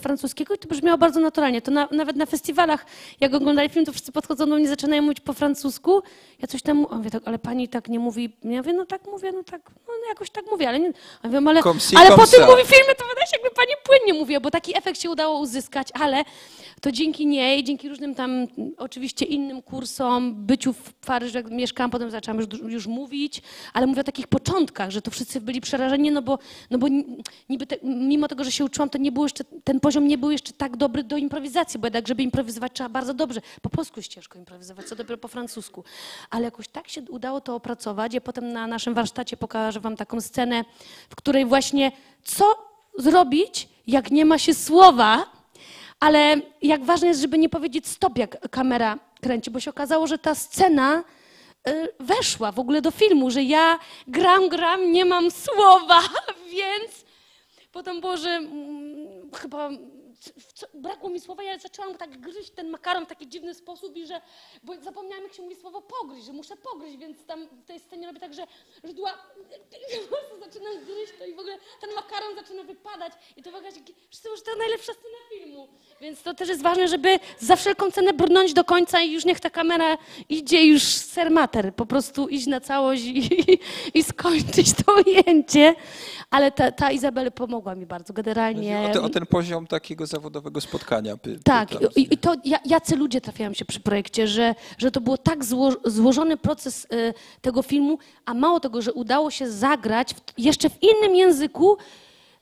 francuskiego i to brzmiało bardzo naturalnie. To na, nawet na festiwalach, jak oglądali film, to wszyscy podchodzą do mnie, zaczynają mówić po francusku. Ja coś tam mówię, tak, ale pani tak nie mówi. Ja mówię, no tak mówię, no tak, no jakoś tak mówię, ale nie. Ja mówię, ale, ale po tym mówi filmie, to wydaje się, jakby pani płynnie mówiła, bo taki efekt się udało uzyskać, ale to dzięki niej, dzięki różnym tam oczywiście innym kursom, byciu w Paryżu, jak mieszkałam, potem zaczęłam już, już mówić, ale mówię o takich początkach, że to wszyscy byli przerażeni, no bo, no bo niby te, mimo tego, że się uczyłam, to nie było jeszcze, ten poziom nie był jeszcze tak dobry do improwizacji, bo jednak, żeby improwizować trzeba bardzo dobrze. Po polsku jest ciężko improwizować, co dopiero po francusku. Ale jakoś tak się udało to opracować. Ja potem na naszym warsztacie pokażę wam taką scenę, w której właśnie co zrobić, jak nie ma się słowa, ale jak ważne jest, żeby nie powiedzieć stop, jak kamera kręci, bo się okazało, że ta scena y, weszła w ogóle do filmu, że ja gram, gram, nie mam słowa, (laughs) więc potem było, że mm, chyba co, brakło mi słowa, ja zaczęłam tak gryźć ten makaron w taki dziwny sposób i że, bo zapomniałam jak się mówi słowo pogryźć, że muszę pogryźć, więc tam w tej scenie robię tak, że żydła, zaczynam gryźć to i w ogóle ten makaron zaczyna wypadać i to w ogóle, że to najlepsza scena filmu. Więc to też jest ważne, żeby za wszelką cenę brnąć do końca i już niech ta kamera idzie już sermater, po prostu iść na całość i, i, i skończyć to ujęcie. Ale ta, ta Izabela pomogła mi bardzo, generalnie. O, te, o ten poziom takiego zawodowego spotkania. By, tak, by i, i, to jacy ludzie trafiają się przy projekcie, że, że to było tak zło, złożony proces y, tego filmu, a mało tego, że udało się zagrać w, jeszcze w innym języku,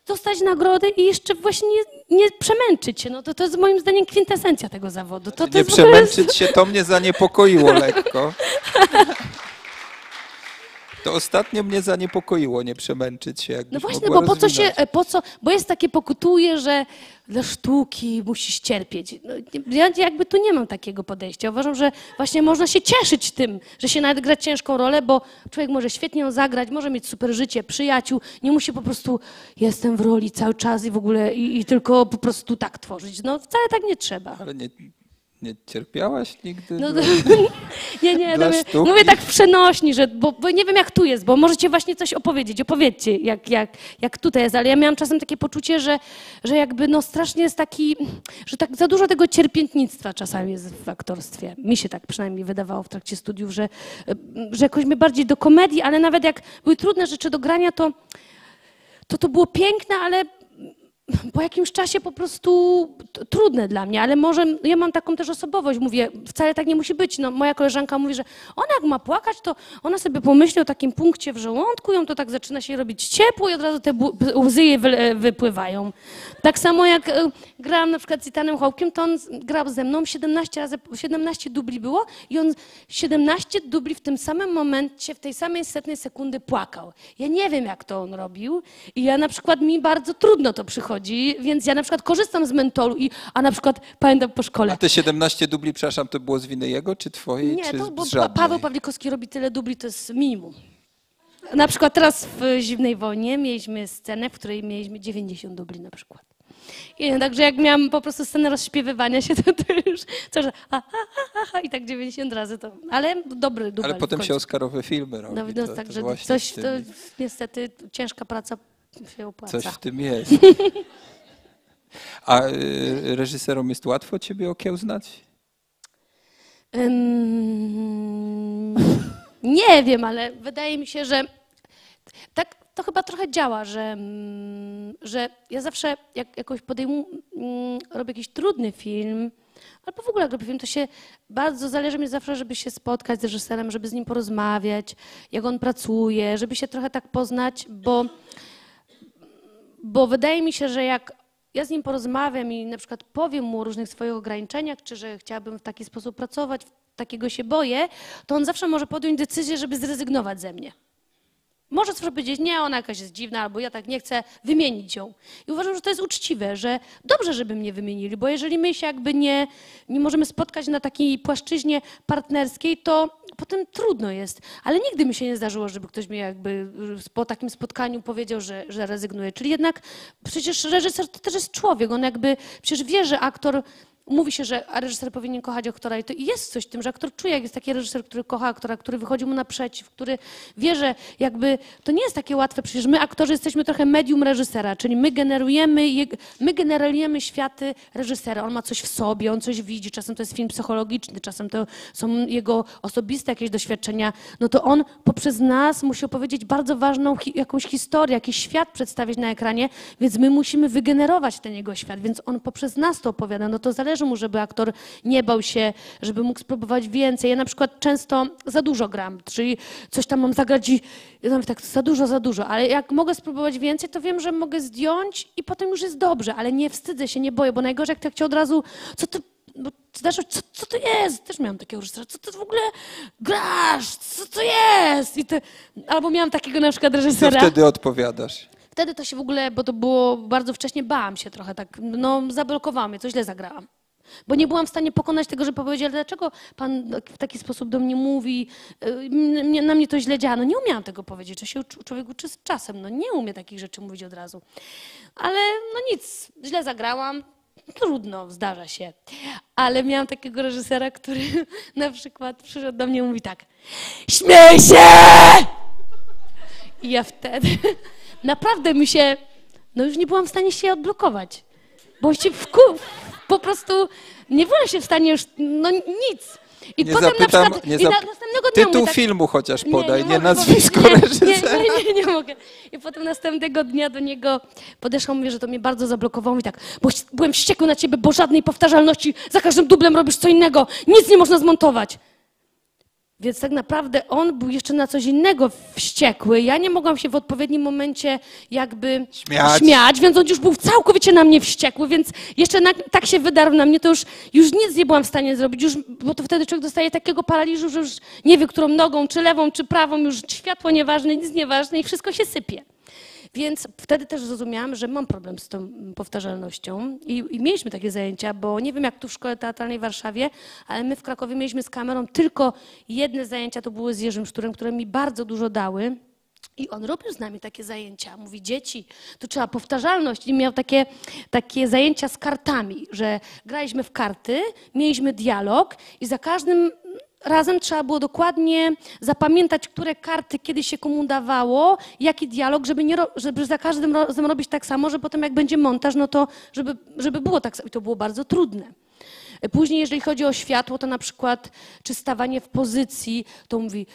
dostać nagrody i jeszcze właśnie nie, nie przemęczyć się. No to, to jest moim zdaniem kwintesencja tego zawodu. To, to nie przemęczyć się, to mnie zaniepokoiło lekko. (laughs) To ostatnio mnie zaniepokoiło, nie przemęczyć się. No właśnie, bo po co się, po co, bo jest takie pokutuje, że dla sztuki musisz cierpieć. No, ja jakby tu nie mam takiego podejścia. Uważam, że właśnie można się cieszyć tym, że się nawet gra ciężką rolę, bo człowiek może świetnie ją zagrać, może mieć super życie, przyjaciół, nie musi po prostu jestem w roli cały czas i w ogóle i, i tylko po prostu tak tworzyć. No wcale tak nie trzeba. Ale nie, Nie cierpiałaś nigdy? No, dla- (laughs) nie, nie, Dla mówię- sztuki? mówię tak w przenośni, że, bo, bo nie wiem jak tu jest, bo możecie właśnie coś opowiedzieć, opowiedzcie jak, jak, jak tutaj jest, ale ja miałam czasem takie poczucie, że, że jakby no strasznie jest taki, że tak za dużo tego cierpiętnictwa czasami jest w aktorstwie. Mi się tak przynajmniej wydawało w trakcie studiów, że, że jakoś mnie bardziej do komedii, ale nawet jak były trudne rzeczy do grania, to to, to było piękne, ale po jakimś czasie po prostu trudne dla mnie, ale może ja mam taką też osobowość, mówię, wcale tak nie musi być. No, moja koleżanka mówi, że ona jak ma płakać, to ona sobie pomyśli o takim punkcie w żołądku, ją to tak zaczyna się robić ciepło i od razu te łzy jej wy- wypływają. Tak samo jak e, grałam na przykład z Itanem Hołkiem, to on grał ze mną 17 razy, 17 dubli było i on 17 dubli w tym samym momencie, w tej samej setnej sekundy płakał. Ja nie wiem, jak to on robił i ja na przykład mi bardzo trudno to przychodzi, więc ja na przykład korzystam z mentolu, i, a na przykład pamiętam po szkole. A te 17 dubli, przepraszam, to było z winy jego, czy twojej, Nie, czy to bo z żadnej? Paweł Pawlikowski robi tyle dubli, to jest minimum. Na przykład teraz w Zimnej Wojnie mieliśmy scenę, w której mieliśmy 90 dubli na przykład. I także jak miałam po prostu scenę rozśpiewywania się, (laughs) to, to już coś, ha, ha, i tak 90 razy to, ale dobry dubel Ale potem się Oscarowe filmy robi. No, no to, także to coś, to niestety ciężka praca się opłaca. coś w tym jest. (laughs) A y, reżyserom jest łatwo ciebie okiełznać? Ym, nie wiem, ale wydaje mi się, że tak to chyba trochę działa, że, mm, że ja zawsze jak jakoś podejmu, mm, robię jakiś trudny film, albo w ogóle jak robię film, to się bardzo zależy mi zawsze, żeby się spotkać z reżyserem, żeby z nim porozmawiać, jak on pracuje, żeby się trochę tak poznać, bo bo wydaje mi się, że jak ja z nim porozmawiam i na przykład powiem mu o różnych swoich ograniczeniach, czy że chciałabym w taki sposób pracować, takiego się boję, to on zawsze może podjąć decyzję, żeby zrezygnować ze mnie. Może zawsze powiedzieć, nie, ona jakaś jest dziwna, albo ja tak nie chcę, wymienić ją. I uważam, że to jest uczciwe, że dobrze, żeby mnie wymienili, bo jeżeli my się jakby nie, nie możemy spotkać na takiej płaszczyźnie partnerskiej, to potem trudno jest. Ale nigdy mi się nie zdarzyło, żeby ktoś mi jakby y, po takim spotkaniu powiedział, że, że rezygnuje. Czyli jednak przecież reżyser to też jest człowiek, on jakby przecież wie, że aktor Mówi się, że reżyser powinien kochać aktora i to jest coś w tym, że aktor czuje, jak jest taki reżyser, który kocha aktora, który wychodzi mu naprzeciw, który wie, że jakby to nie jest takie łatwe, przecież my aktorzy jesteśmy trochę medium reżysera, czyli my generujemy, my generujemy światy reżysera. On ma coś w sobie, on coś widzi, czasem to jest film psychologiczny, czasem to są jego osobiste jakieś doświadczenia, no to on poprzez nas musi opowiedzieć bardzo ważną jakąś historię, jakiś świat przedstawić na ekranie, więc my musimy wygenerować ten jego świat, więc on poprzez nas to opowiada, no to zależy mu, żeby aktor nie bał się, żeby mógł spróbować więcej. Ja na przykład często za dużo gram, czyli coś tam mam zagrać i ja tak za dużo, za dużo, ale jak mogę spróbować więcej, to wiem, że mogę zdjąć i potem już jest dobrze, ale nie wstydzę się, nie boję, bo najgorzej jak tak cię od razu, co ty bo zdarza, co, co to jest? Też miałam takiego reżysera, co ty w ogóle grasz? Co to jest? I te, albo miałam takiego na przykład Co reżysera. wtedy odpowiadasz? Wtedy to się w ogóle, bo to było bardzo wcześnie, bałam się trochę tak, no zablokowałam mnie, to źle zagrałam. Bo nie byłam w stanie pokonać tego, że powiedzieli, dlaczego pan w taki sposób do mnie mówi, y, na mnie to źle działa. No nie umiałam tego powiedzieć, to się uczy- człowiek uczy z czasem, no nie umie takich rzeczy mówić od razu. Ale no nic, źle zagrałam, trudno, zdarza się. Ale miałam takiego reżysera, który (laughs) na przykład przyszedł do mnie i mówi tak, śmiej się! I ja wtedy (laughs) naprawdę mi się, no już nie byłam w stanie się odblokować. Bo się wku, po prostu nie byłam się w stanie już, no nic. I Nie potem zapytam, na przykład, nie i na, zap- następnego dnia Tytuł tak, filmu chociaż podaj, nie, mogę nazwisko powiedzieć. reżysera. Nie, nie, nie, nie mogę. I potem następnego dnia do niego podeszłam, mówię, że to mnie bardzo zablokowało. I tak, bo byłem wściekły na ciebie, bo żadnej powtarzalności, za każdym dublem robisz co innego, nic nie można zmontować. Więc tak naprawdę on był jeszcze na coś innego wściekły. Ja nie mogłam się w odpowiednim momencie jakby Śmiać. więc on już był całkowicie na mnie wściekły, więc jeszcze na, tak się wydarł na mnie, to już, już nic nie byłam w stanie zrobić, już, bo to wtedy człowiek dostaje takiego paraliżu, że już nie wie, którą nogą, czy lewą, czy prawą, już światło nieważne, nic nieważne i wszystko się sypie. Więc wtedy też zrozumiałam, że mam problem z tą powtarzalnością I, i mieliśmy takie zajęcia, bo nie wiem jak tu w Szkole Teatralnej w Warszawie, ale my w Krakowie mieliśmy z kamerą tylko jedne zajęcia, to były z Jerzym Szturem, które mi bardzo dużo dały. I on robił z nami takie zajęcia. Mówi, dzieci, tu trzeba powtarzalność. I miał takie, takie zajęcia z kartami, że graliśmy w karty, mieliśmy dialog i za każdym razem trzeba było dokładnie zapamiętać, które karty kiedy się komu dawało, jaki dialog, żeby, nie, żeby za każdym razem robić tak samo, że potem jak będzie montaż, no to żeby, żeby było tak samo. I to było bardzo trudne. Później, jeżeli chodzi o światło, to na przykład, czy stawanie w pozycji, to mówi,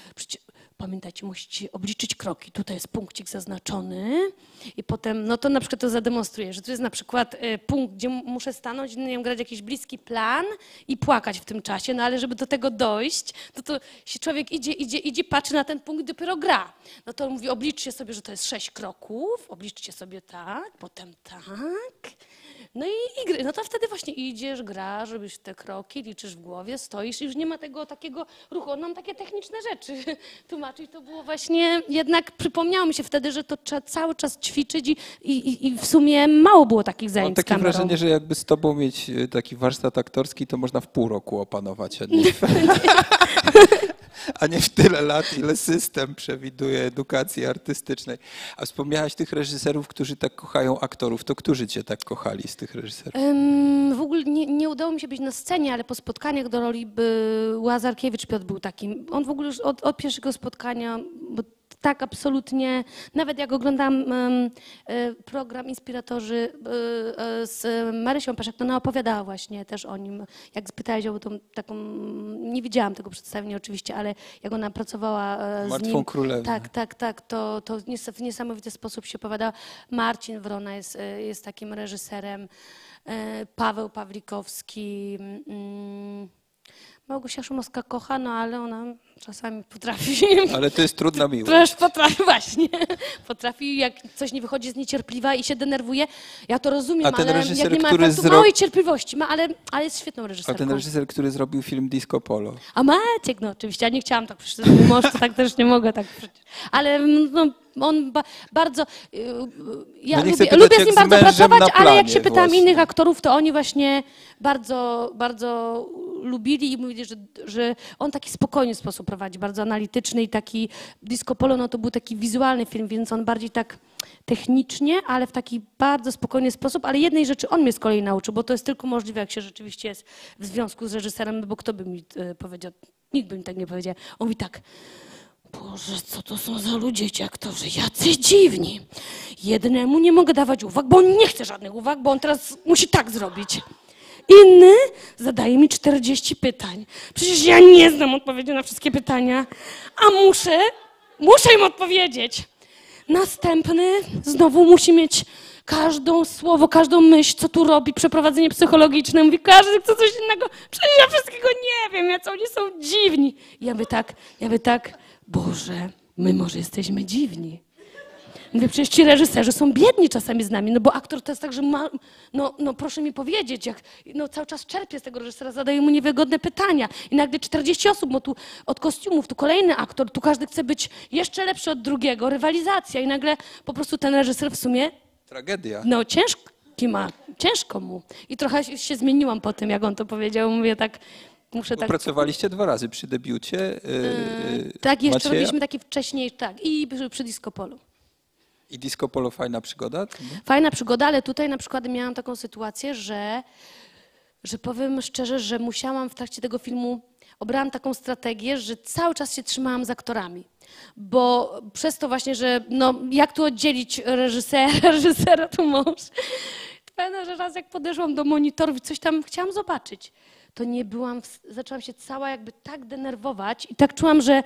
Pamiętajcie, musicie obliczyć kroki. Tutaj jest punkcik zaznaczony i potem, no to na przykład to zademonstruję, że tu jest na przykład y, punkt, gdzie muszę stanąć, nie wiem, grać jakiś bliski plan i płakać w tym czasie, no ale żeby do tego dojść, to to się człowiek idzie, idzie, idzie, patrzy na ten punkt dopiero gra. No to mówi, obliczcie sobie, że to jest sześć kroków, obliczcie sobie tak, potem tak, no i, i gry. No to wtedy właśnie idziesz, grasz, robisz te kroki, liczysz w głowie, stoisz i już nie ma tego takiego ruchu. On nam takie techniczne rzeczy (laughs) tłumaczyć. To było właśnie, jednak przypomniało mi się wtedy, że to trzeba cały czas ćwiczyć i, i, i w sumie mało było takich zajęć Mam takie wrażenie, że jakby z tobą mieć e, taki warsztat aktorski, to można w pół roku opanować. (laughs) (laughs) A nie, w tyle lat, ile system przewiduje edukacji artystycznej. A wspomniałaś tych reżyserów, którzy tak kochają aktorów. To którzy cię tak kochali z tych reżyserów? w ogóle nie, nie, udało mi się być na scenie, ale po spotkaniach do roli by Łazarkiewicz Piotr był takim. On w ogóle już od, od pierwszego spotkania, bo tak absolutnie, nawet jak oglądam um, program Inspiratorzy e, z Marysią Peszek, to ona opowiadała właśnie też o nim, jak spytałeś o tą taką, nie widziałam tego przedstawienia oczywiście, ale jak ona pracowała z Martwą nim. Królewną. Tak, tak, tak, to, to w niesamowity sposób się opowiada. Marcin Wrona jest, jest takim reżyserem, Paweł Pawlikowski, mm, Małgosia Szumowska kocha, no ale ona czasami potrafi. (laughs) Ale to jest trudna miłość. Też potrafi, (laughs) właśnie. Potrafi, jak coś nie wychodzi, jest niecierpliwa i się denerwuje. Ja to rozumiem, A ten ale reżyser, jak nie ma który efektu, zro... małej cierpliwości, ma, ale, ale jest świetną reżyserką. A ten reżyser, który zrobił film Disco Polo. A Maciek, no oczywiście, ja nie chciałam tak przecież, to tak też nie mogę tak przecież. Ale no, on ba, bardzo, y, ja No lubię, lubię z nim bardzo pracować, ale jak się pytam właśnie. innych aktorów, to oni właśnie bardzo, bardzo lubili i mówili, że, że on taki spokojny sposób prowadzi, bardzo analityczny i taki Disco Polo, no to był taki wizualny film, więc on bardziej tak technicznie, ale w taki bardzo spokojny sposób, ale jednej rzeczy on mnie z kolei nauczył, bo to jest tylko możliwe, jak się rzeczywiście jest w związku z reżyserem, bo kto by mi e, powiedział, nikt by mi tak nie powiedział. On mówi tak, Boże, co to są za ludzie, aktorzy, jacy dziwni. Jednemu nie mogę dawać uwag, bo on nie chce żadnych uwag, bo on teraz musi tak zrobić. Inny zadaje mi 40 pytań. Przecież ja nie znam odpowiedzi na wszystkie pytania, a muszę, muszę im odpowiedzieć. Następny znowu musi mieć każdą słowo, każdą myśl, co tu robi, przeprowadzenie psychologiczne. Mówi, każdy chce coś innego. Przecież ja wszystkiego nie wiem, jacy oni są dziwni. Ja by tak, ja by tak, Boże, my może jesteśmy dziwni. Mówię, przecież ci reżyserzy są biedni czasami z nami, no bo aktor to jest tak, że ma, no, no proszę mi powiedzieć, jak no, cały czas czerpie z tego reżysera, zadaje mu niewygodne pytania i nagle 40 osób, bo tu od kostiumów, tu kolejny aktor, tu każdy chce być jeszcze lepszy od drugiego, rywalizacja i nagle po prostu ten reżyser w sumie, Tragedia. no ciężki ma, ciężko mu. I trochę się zmieniłam po tym, jak on to powiedział, mówię tak, muszę tak... Pracowaliście dwa razy przy debiucie. Yy, Tak, jeszcze Macieja? robiliśmy taki wcześniej, tak, i przy, Disco Polo. I Disco Polo fajna przygoda? Fajna przygoda, ale tutaj na przykład miałam taką sytuację, że, że powiem szczerze, że musiałam w trakcie tego filmu, obrałam taką strategię, że cały czas się trzymałam z aktorami. Bo przez to właśnie, że no, jak tu oddzielić reżysera, (laughs) reżysera tu mąż. Pamiętam, że raz jak podeszłam do monitorów i coś tam chciałam zobaczyć, to nie byłam, zaczęłam się cała jakby tak denerwować i tak czułam, że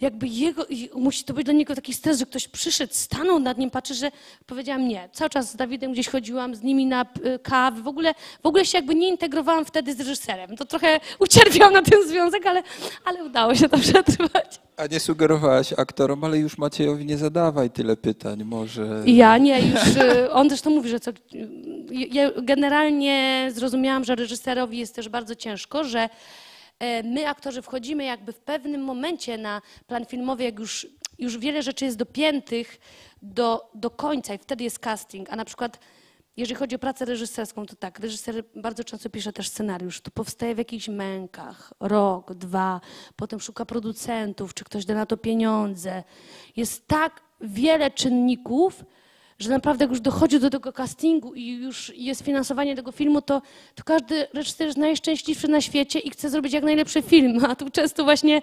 jakby jego, musi to być dla niego taki stres, że ktoś przyszedł, stanął nad nim, patrzy, że powiedziałam nie. Cały czas z Dawidem gdzieś chodziłam, z nimi na y, kawy, w ogóle, w ogóle się jakby nie integrowałam wtedy z reżyserem. To trochę (laughs) ucierpiał na ten związek, ale, ale udało się to (laughs) przetrwać. A nie sugerowałaś aktorom, ale już Maciejowi nie zadawaj tyle pytań, może... Ja nie, już y, on też to mówi, że co, ja generalnie zrozumiałam, że reżyserowi jest też bardzo ciężko, że my aktorzy wchodzimy jakby w pewnym momencie na plan filmowy, jak już, już wiele rzeczy jest dopiętych do, do końca i wtedy jest casting, a na przykład jeżeli chodzi o pracę reżyserską, to tak, reżyser bardzo często pisze też scenariusz, to powstaje w jakichś mękach, rok, dwa, potem szuka producentów, czy ktoś da na to pieniądze. Jest tak wiele czynników, że naprawdę jak już dochodzi do tego castingu i już jest finansowanie tego filmu, to, to każdy reżyser jest najszczęśliwszy na świecie i chce zrobić jak najlepszy film, a tu często właśnie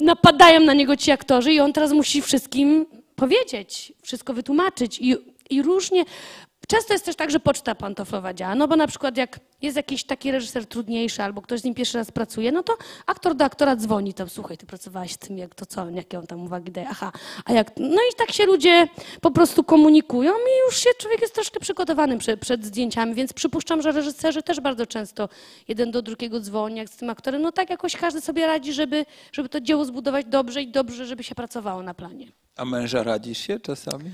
napadają na niego ci aktorzy i on teraz musi wszystkim powiedzieć, wszystko wytłumaczyć. I, i różnie, Często jest też tak, że poczta pantoflowa działa, no bo na przykład jak jest jakiś taki reżyser trudniejszy albo ktoś z nim pierwszy raz pracuje, no to aktor do aktora dzwoni tam, słuchaj, ty pracowałeś z tym, jak to co, jakie on tam uwagi daje, aha, a jak, no i tak się ludzie po prostu komunikują i już się człowiek jest troszkę przygotowany przed, przed zdjęciami, więc przypuszczam, że reżyserzy też bardzo często jeden do drugiego dzwoni, jak z tym aktorem, no tak jakoś każdy sobie radzi, żeby, żeby to dzieło zbudować dobrze i dobrze, żeby się pracowało na planie. A męża radzisz się czasami?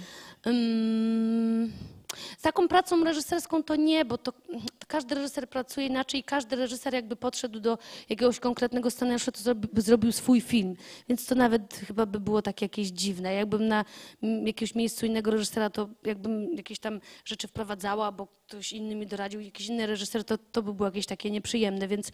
Um... Z taką pracą reżyserską to nie, bo to, to, każdy reżyser pracuje inaczej i każdy reżyser jakby podszedł do jakiegoś konkretnego scenariusza, to zrobi, zrobił swój film. Więc to nawet chyba by było takie jakieś dziwne. Jakbym na jakiegoś miejscu innego reżysera, to jakbym jakieś tam rzeczy wprowadzała, bo ktoś inny mi doradził, jakiś inny reżyser, to, to by było jakieś takie nieprzyjemne, więc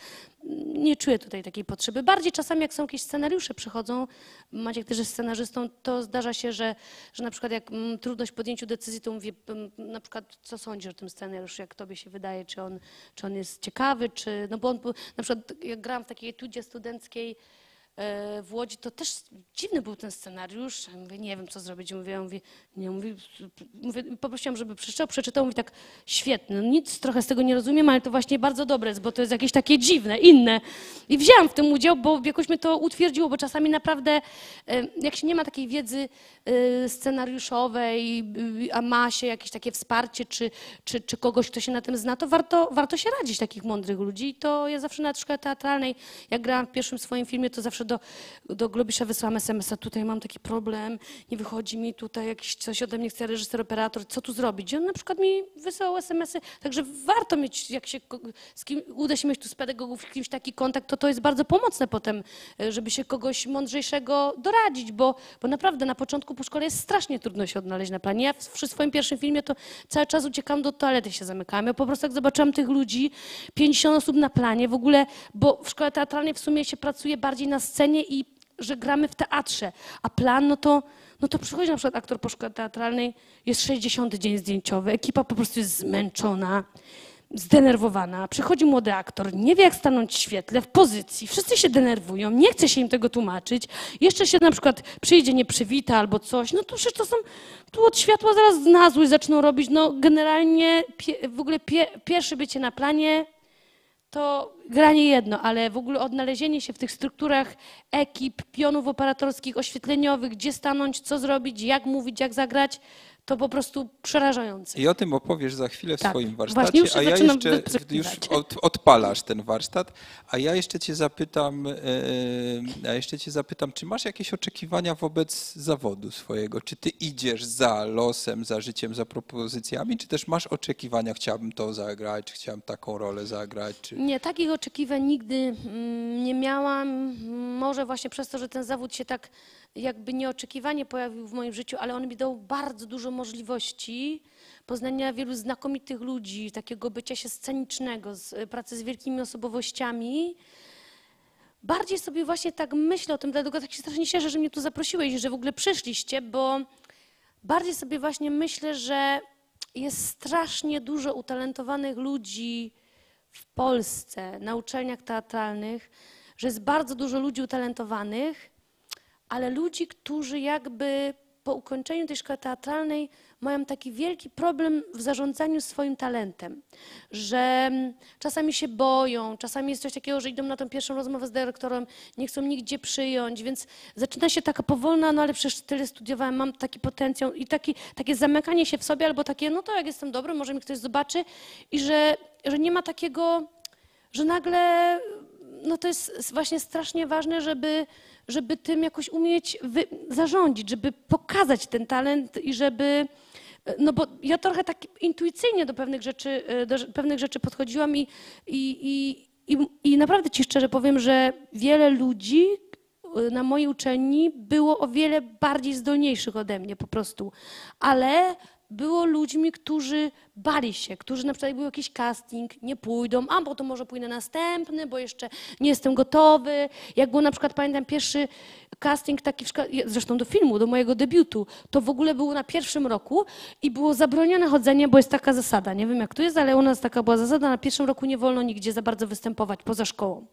nie czuję tutaj takiej potrzeby. Bardziej czasami jak są jakieś scenariusze przychodzą, Maciek też jest scenarzystą, to zdarza się, że, że na przykład jak mm, trudność w podjęciu decyzji, to mówię mm, na przykład, co sądzisz o tym scenariuszu, jak tobie się wydaje, czy on, czy on jest ciekawy, czy, no bo on, na przykład jak grałam w takiej etudzie studenckiej, w Łodzi, to też dziwny był ten scenariusz. Ja mówię, nie wiem, co zrobić. Mówię, nie, mówię, poprosiłam, żeby przeczytał, przeczytał, mówi tak, świetny. No nic trochę z tego nie rozumiem, ale to właśnie bardzo dobre jest, bo to jest jakieś takie dziwne, inne. I wzięłam w tym udział, bo jakoś mnie to utwierdziło, bo czasami naprawdę, e, jak się nie ma takiej wiedzy e, scenariuszowej, a ma się jakieś takie wsparcie, czy, czy, czy kogoś, kto się na tym zna, to warto, warto się radzić takich mądrych ludzi. I to ja zawsze na szkole teatralnej, jak grałam w pierwszym swoim filmie, to zawsze do, do Globisza wysłałam SMS-a, tutaj mam taki problem, nie wychodzi mi tutaj jakiś coś ode mnie chce reżyser, operator, co tu zrobić? I on na przykład mi wysłał SMS-y, także warto mieć, jak się z kim, uda się mieć tu z pedagogów kimś taki kontakt, to to jest bardzo pomocne potem, e, żeby się kogoś mądrzejszego doradzić, bo, bo naprawdę na początku po szkole jest strasznie trudno się odnaleźć na planie. Ja przy swoim pierwszym filmie to cały czas uciekam do toalety, się zamykałam. Ja po prostu jak zobaczyłam tych ludzi, 50 osób na planie w ogóle, bo w szkole teatralnej w sumie się pracuje bardziej na scenie i że gramy w teatrze, a plan, no to, no to przychodzi na przykład aktor po szkole teatralnej, jest 60 dzień zdjęciowy, ekipa po prostu jest zmęczona, zdenerwowana, przychodzi młody aktor, nie wie jak stanąć w świetle, w pozycji, wszyscy się denerwują, nie chce się im tego tłumaczyć, jeszcze się na przykład przyjdzie, nie przywita albo coś, no to przecież to są, tu od światła zaraz na złość zaczną robić, no generalnie w ogóle pie, pierwsze bycie na planie to granie jedno, ale w ogóle odnalezienie się w tych strukturach ekip, pionów operatorskich, oświetleniowych, gdzie stanąć, co zrobić, jak mówić, jak zagrać, to po prostu przerażające. I o tym opowiesz za chwilę w tak. swoim warsztacie, już a ja jeszcze już od, odpalasz ten warsztat, a ja jeszcze cię zapytam, e, a jeszcze cię zapytam, czy masz jakieś oczekiwania wobec zawodu swojego? Czy ty idziesz za losem, za życiem, za propozycjami, czy też masz oczekiwania, chciałbym to zagrać, czy chciałam taką rolę zagrać? Czy... Nie, takich oczekiwań nigdy mm, nie miałam. Może właśnie przez to, że ten zawód się tak jakby nieoczekiwanie pojawił w moim życiu, ale on mi dał bardzo dużo możliwości poznania wielu znakomitych ludzi, takiego bycia się scenicznego, z, e, pracy z wielkimi osobowościami. Bardziej sobie właśnie tak myślę o tym, dlatego tak się strasznie cieszę, że mnie tu zaprosiłeś, że w ogóle przyszliście, bo bardziej sobie właśnie myślę, że jest strasznie dużo utalentowanych ludzi w Polsce na uczelniach teatralnych, że jest bardzo dużo ludzi utalentowanych, ale ludzi, którzy jakby po ukończeniu tej szkoły teatralnej mają taki wielki problem w zarządzaniu swoim talentem, że mm, czasami się boją, czasami jest coś takiego, że idą na tę pierwszą rozmowę z dyrektorem, nie chcą nigdzie przyjąć, więc zaczyna się taka powolna, no ale przecież tyle studiowałem, mam taki potencjał i taki, takie zamykanie się w sobie albo takie, no to jak jestem dobry, może mi ktoś zobaczy i że, że nie ma takiego, że nagle, no to jest właśnie strasznie ważne, żeby żeby tym jakoś umieć wy, zarządzić, żeby pokazać ten talent i żeby. No bo ja trochę tak intuicyjnie do pewnych rzeczy, do pewnych rzeczy podchodziłam i, i, i, i, i naprawdę ci szczerze powiem, że wiele ludzi na mojej uczelni było o wiele bardziej zdolniejszych ode mnie po prostu. Ale było ludźmi, którzy bali się, którzy na przykład był jakiś casting, nie pójdą, a bo to może pójdę następny, bo jeszcze nie jestem gotowy. Jak był na przykład, pamiętam, pierwszy casting taki, zresztą do filmu, do mojego debiutu, to w ogóle było na pierwszym roku i było zabronione chodzenie, bo jest taka zasada, nie wiem jak tu jest, ale u nas taka była zasada, na pierwszym roku nie wolno nigdzie za bardzo występować poza szkołą.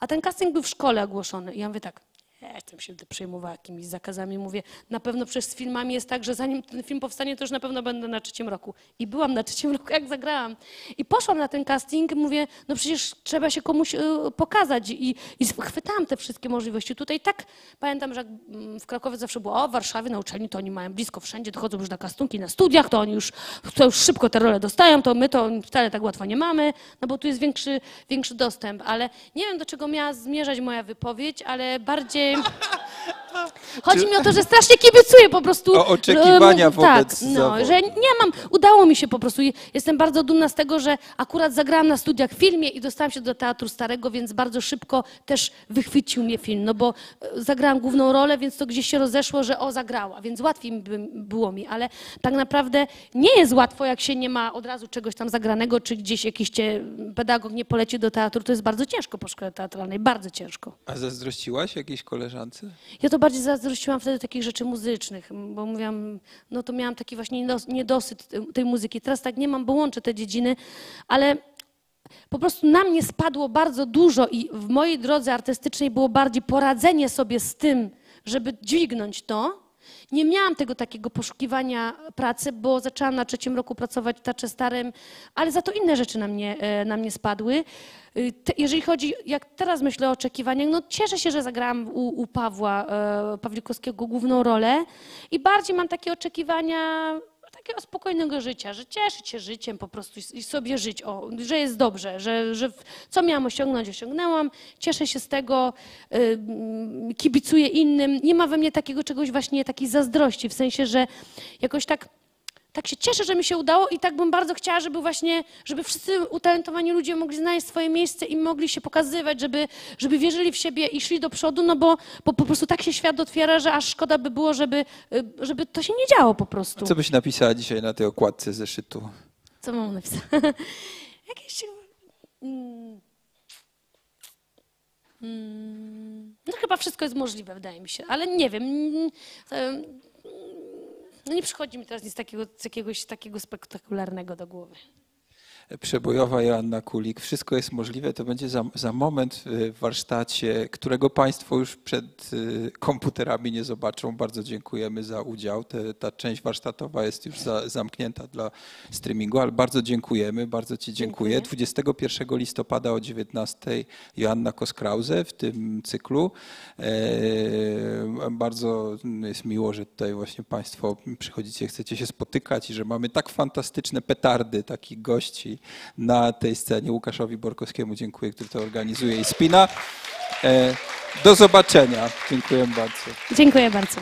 A ten casting był w szkole ogłoszony i ja mówię tak, ja jestem się przejmowała jakimiś zakazami. Mówię, na pewno przecież z filmami jest tak, że zanim ten film powstanie, to już na pewno będę na trzecim roku. I byłam na trzecim (laughs) roku, jak zagrałam. I poszłam na ten casting, mówię, no przecież trzeba się komuś y, pokazać. I, I chwytałam te wszystkie możliwości. Tutaj tak, pamiętam, że mm, w Krakowie zawsze było, o w Warszawie na uczelni to oni mają blisko wszędzie, dochodzą już na castunki na studiach, to oni już, to już szybko te role dostają, to my to wcale tak łatwo nie mamy, no bo tu jest większy, większy dostęp. Ale nie wiem, do czego miała zmierzać moja wypowiedź, ale bardziej... soon. (laughs) Chodzi mi o to, że strasznie kibicuję po prostu. O oczekiwania e, wobec Tak, no, zawodu. że nie mam, udało mi się po prostu. Jestem bardzo dumna z tego, że akurat zagrałam na studiach w filmie i dostałam się do Teatru Starego, więc bardzo szybko też wychwycił mnie film, no bo e, zagrałam główną rolę, więc to gdzieś się rozeszło, że o, zagrała, więc łatwiej by, było mi, ale tak naprawdę nie jest łatwo, jak się nie ma od razu czegoś tam zagranego, czy gdzieś jakiś cię pedagog nie poleci do teatru, to jest bardzo ciężko po szkole teatralnej, bardzo ciężko. A zazdrościłaś jakiejś koleżance? Ja to bardziej zazdrościłam wtedy takich rzeczy muzycznych, bo mówiłam, no to miałam taki właśnie niedos- niedosyt tej- tej muzyki. Teraz tak nie mam, bo łączę te dziedziny, ale po prostu na mnie spadło bardzo dużo i w mojej drodze artystycznej było bardziej poradzenie sobie z tym, żeby dźwignąć to. Nie miałam tego takiego poszukiwania pracy, bo zaczęłam na trzecim roku pracować w Teatrze Starym, ale za to inne rzeczy na mnie, e, na mnie spadły. Te- Jeżeli chodzi, jak teraz myślę o oczekiwaniach, no cieszę się, że zagrałam u, u Pawła e, Pawlikowskiego główną rolę i bardziej mam takie oczekiwania takiego spokojnego życia, że cieszyć się życiem po prostu i- sobie żyć, o, że jest dobrze, że, że co miałam osiągnąć, osiągnęłam, cieszę się z tego, kibicuję innym. Nie ma we mnie takiego czegoś właśnie, takiej zazdrości, w sensie, że jakoś tak tak się cieszę, że mi się udało i tak bym bardzo chciała, żeby właśnie, żeby wszyscy utalentowani ludzie mogli znaleźć swoje miejsce i mogli się pokazywać, żeby, żeby wierzyli w siebie i szli do przodu, no bo, bo po prostu tak się świat otwiera, że aż szkoda by było, żeby, y, żeby to się nie działo po prostu. Co byś napisała dzisiaj na tej okładce zeszytu? Co mam napisać? (laughs) Jakieś... Mm. Mm. No chyba wszystko jest możliwe, wydaje mi się, ale nie wiem. No nie przychodzi mi teraz nic takiego, jakiegoś takiego spektakularnego do głowy. Przebojowa Joanna Kulik. Wszystko jest możliwe. To będzie za, za moment w warsztacie, którego Państwo już przed y, komputerami nie zobaczą. Bardzo dziękujemy za udział. Te, ta część warsztatowa jest już za, zamknięta dla streamingu, ale bardzo dziękujemy. Bardzo Ci dziękuję. Dziękuję. 21 listopada o 19 Joanna Koskrause w tym cyklu. E, bardzo jest miło, że tutaj właśnie Państwo przychodzicie, chcecie się spotykać i że mamy tak fantastyczne petardy takich gości na tej scenie. Łukaszowi Borkowskiemu dziękuję, który to organizuje i spina. E, Do zobaczenia. Dziękuję bardzo. Dziękuję bardzo.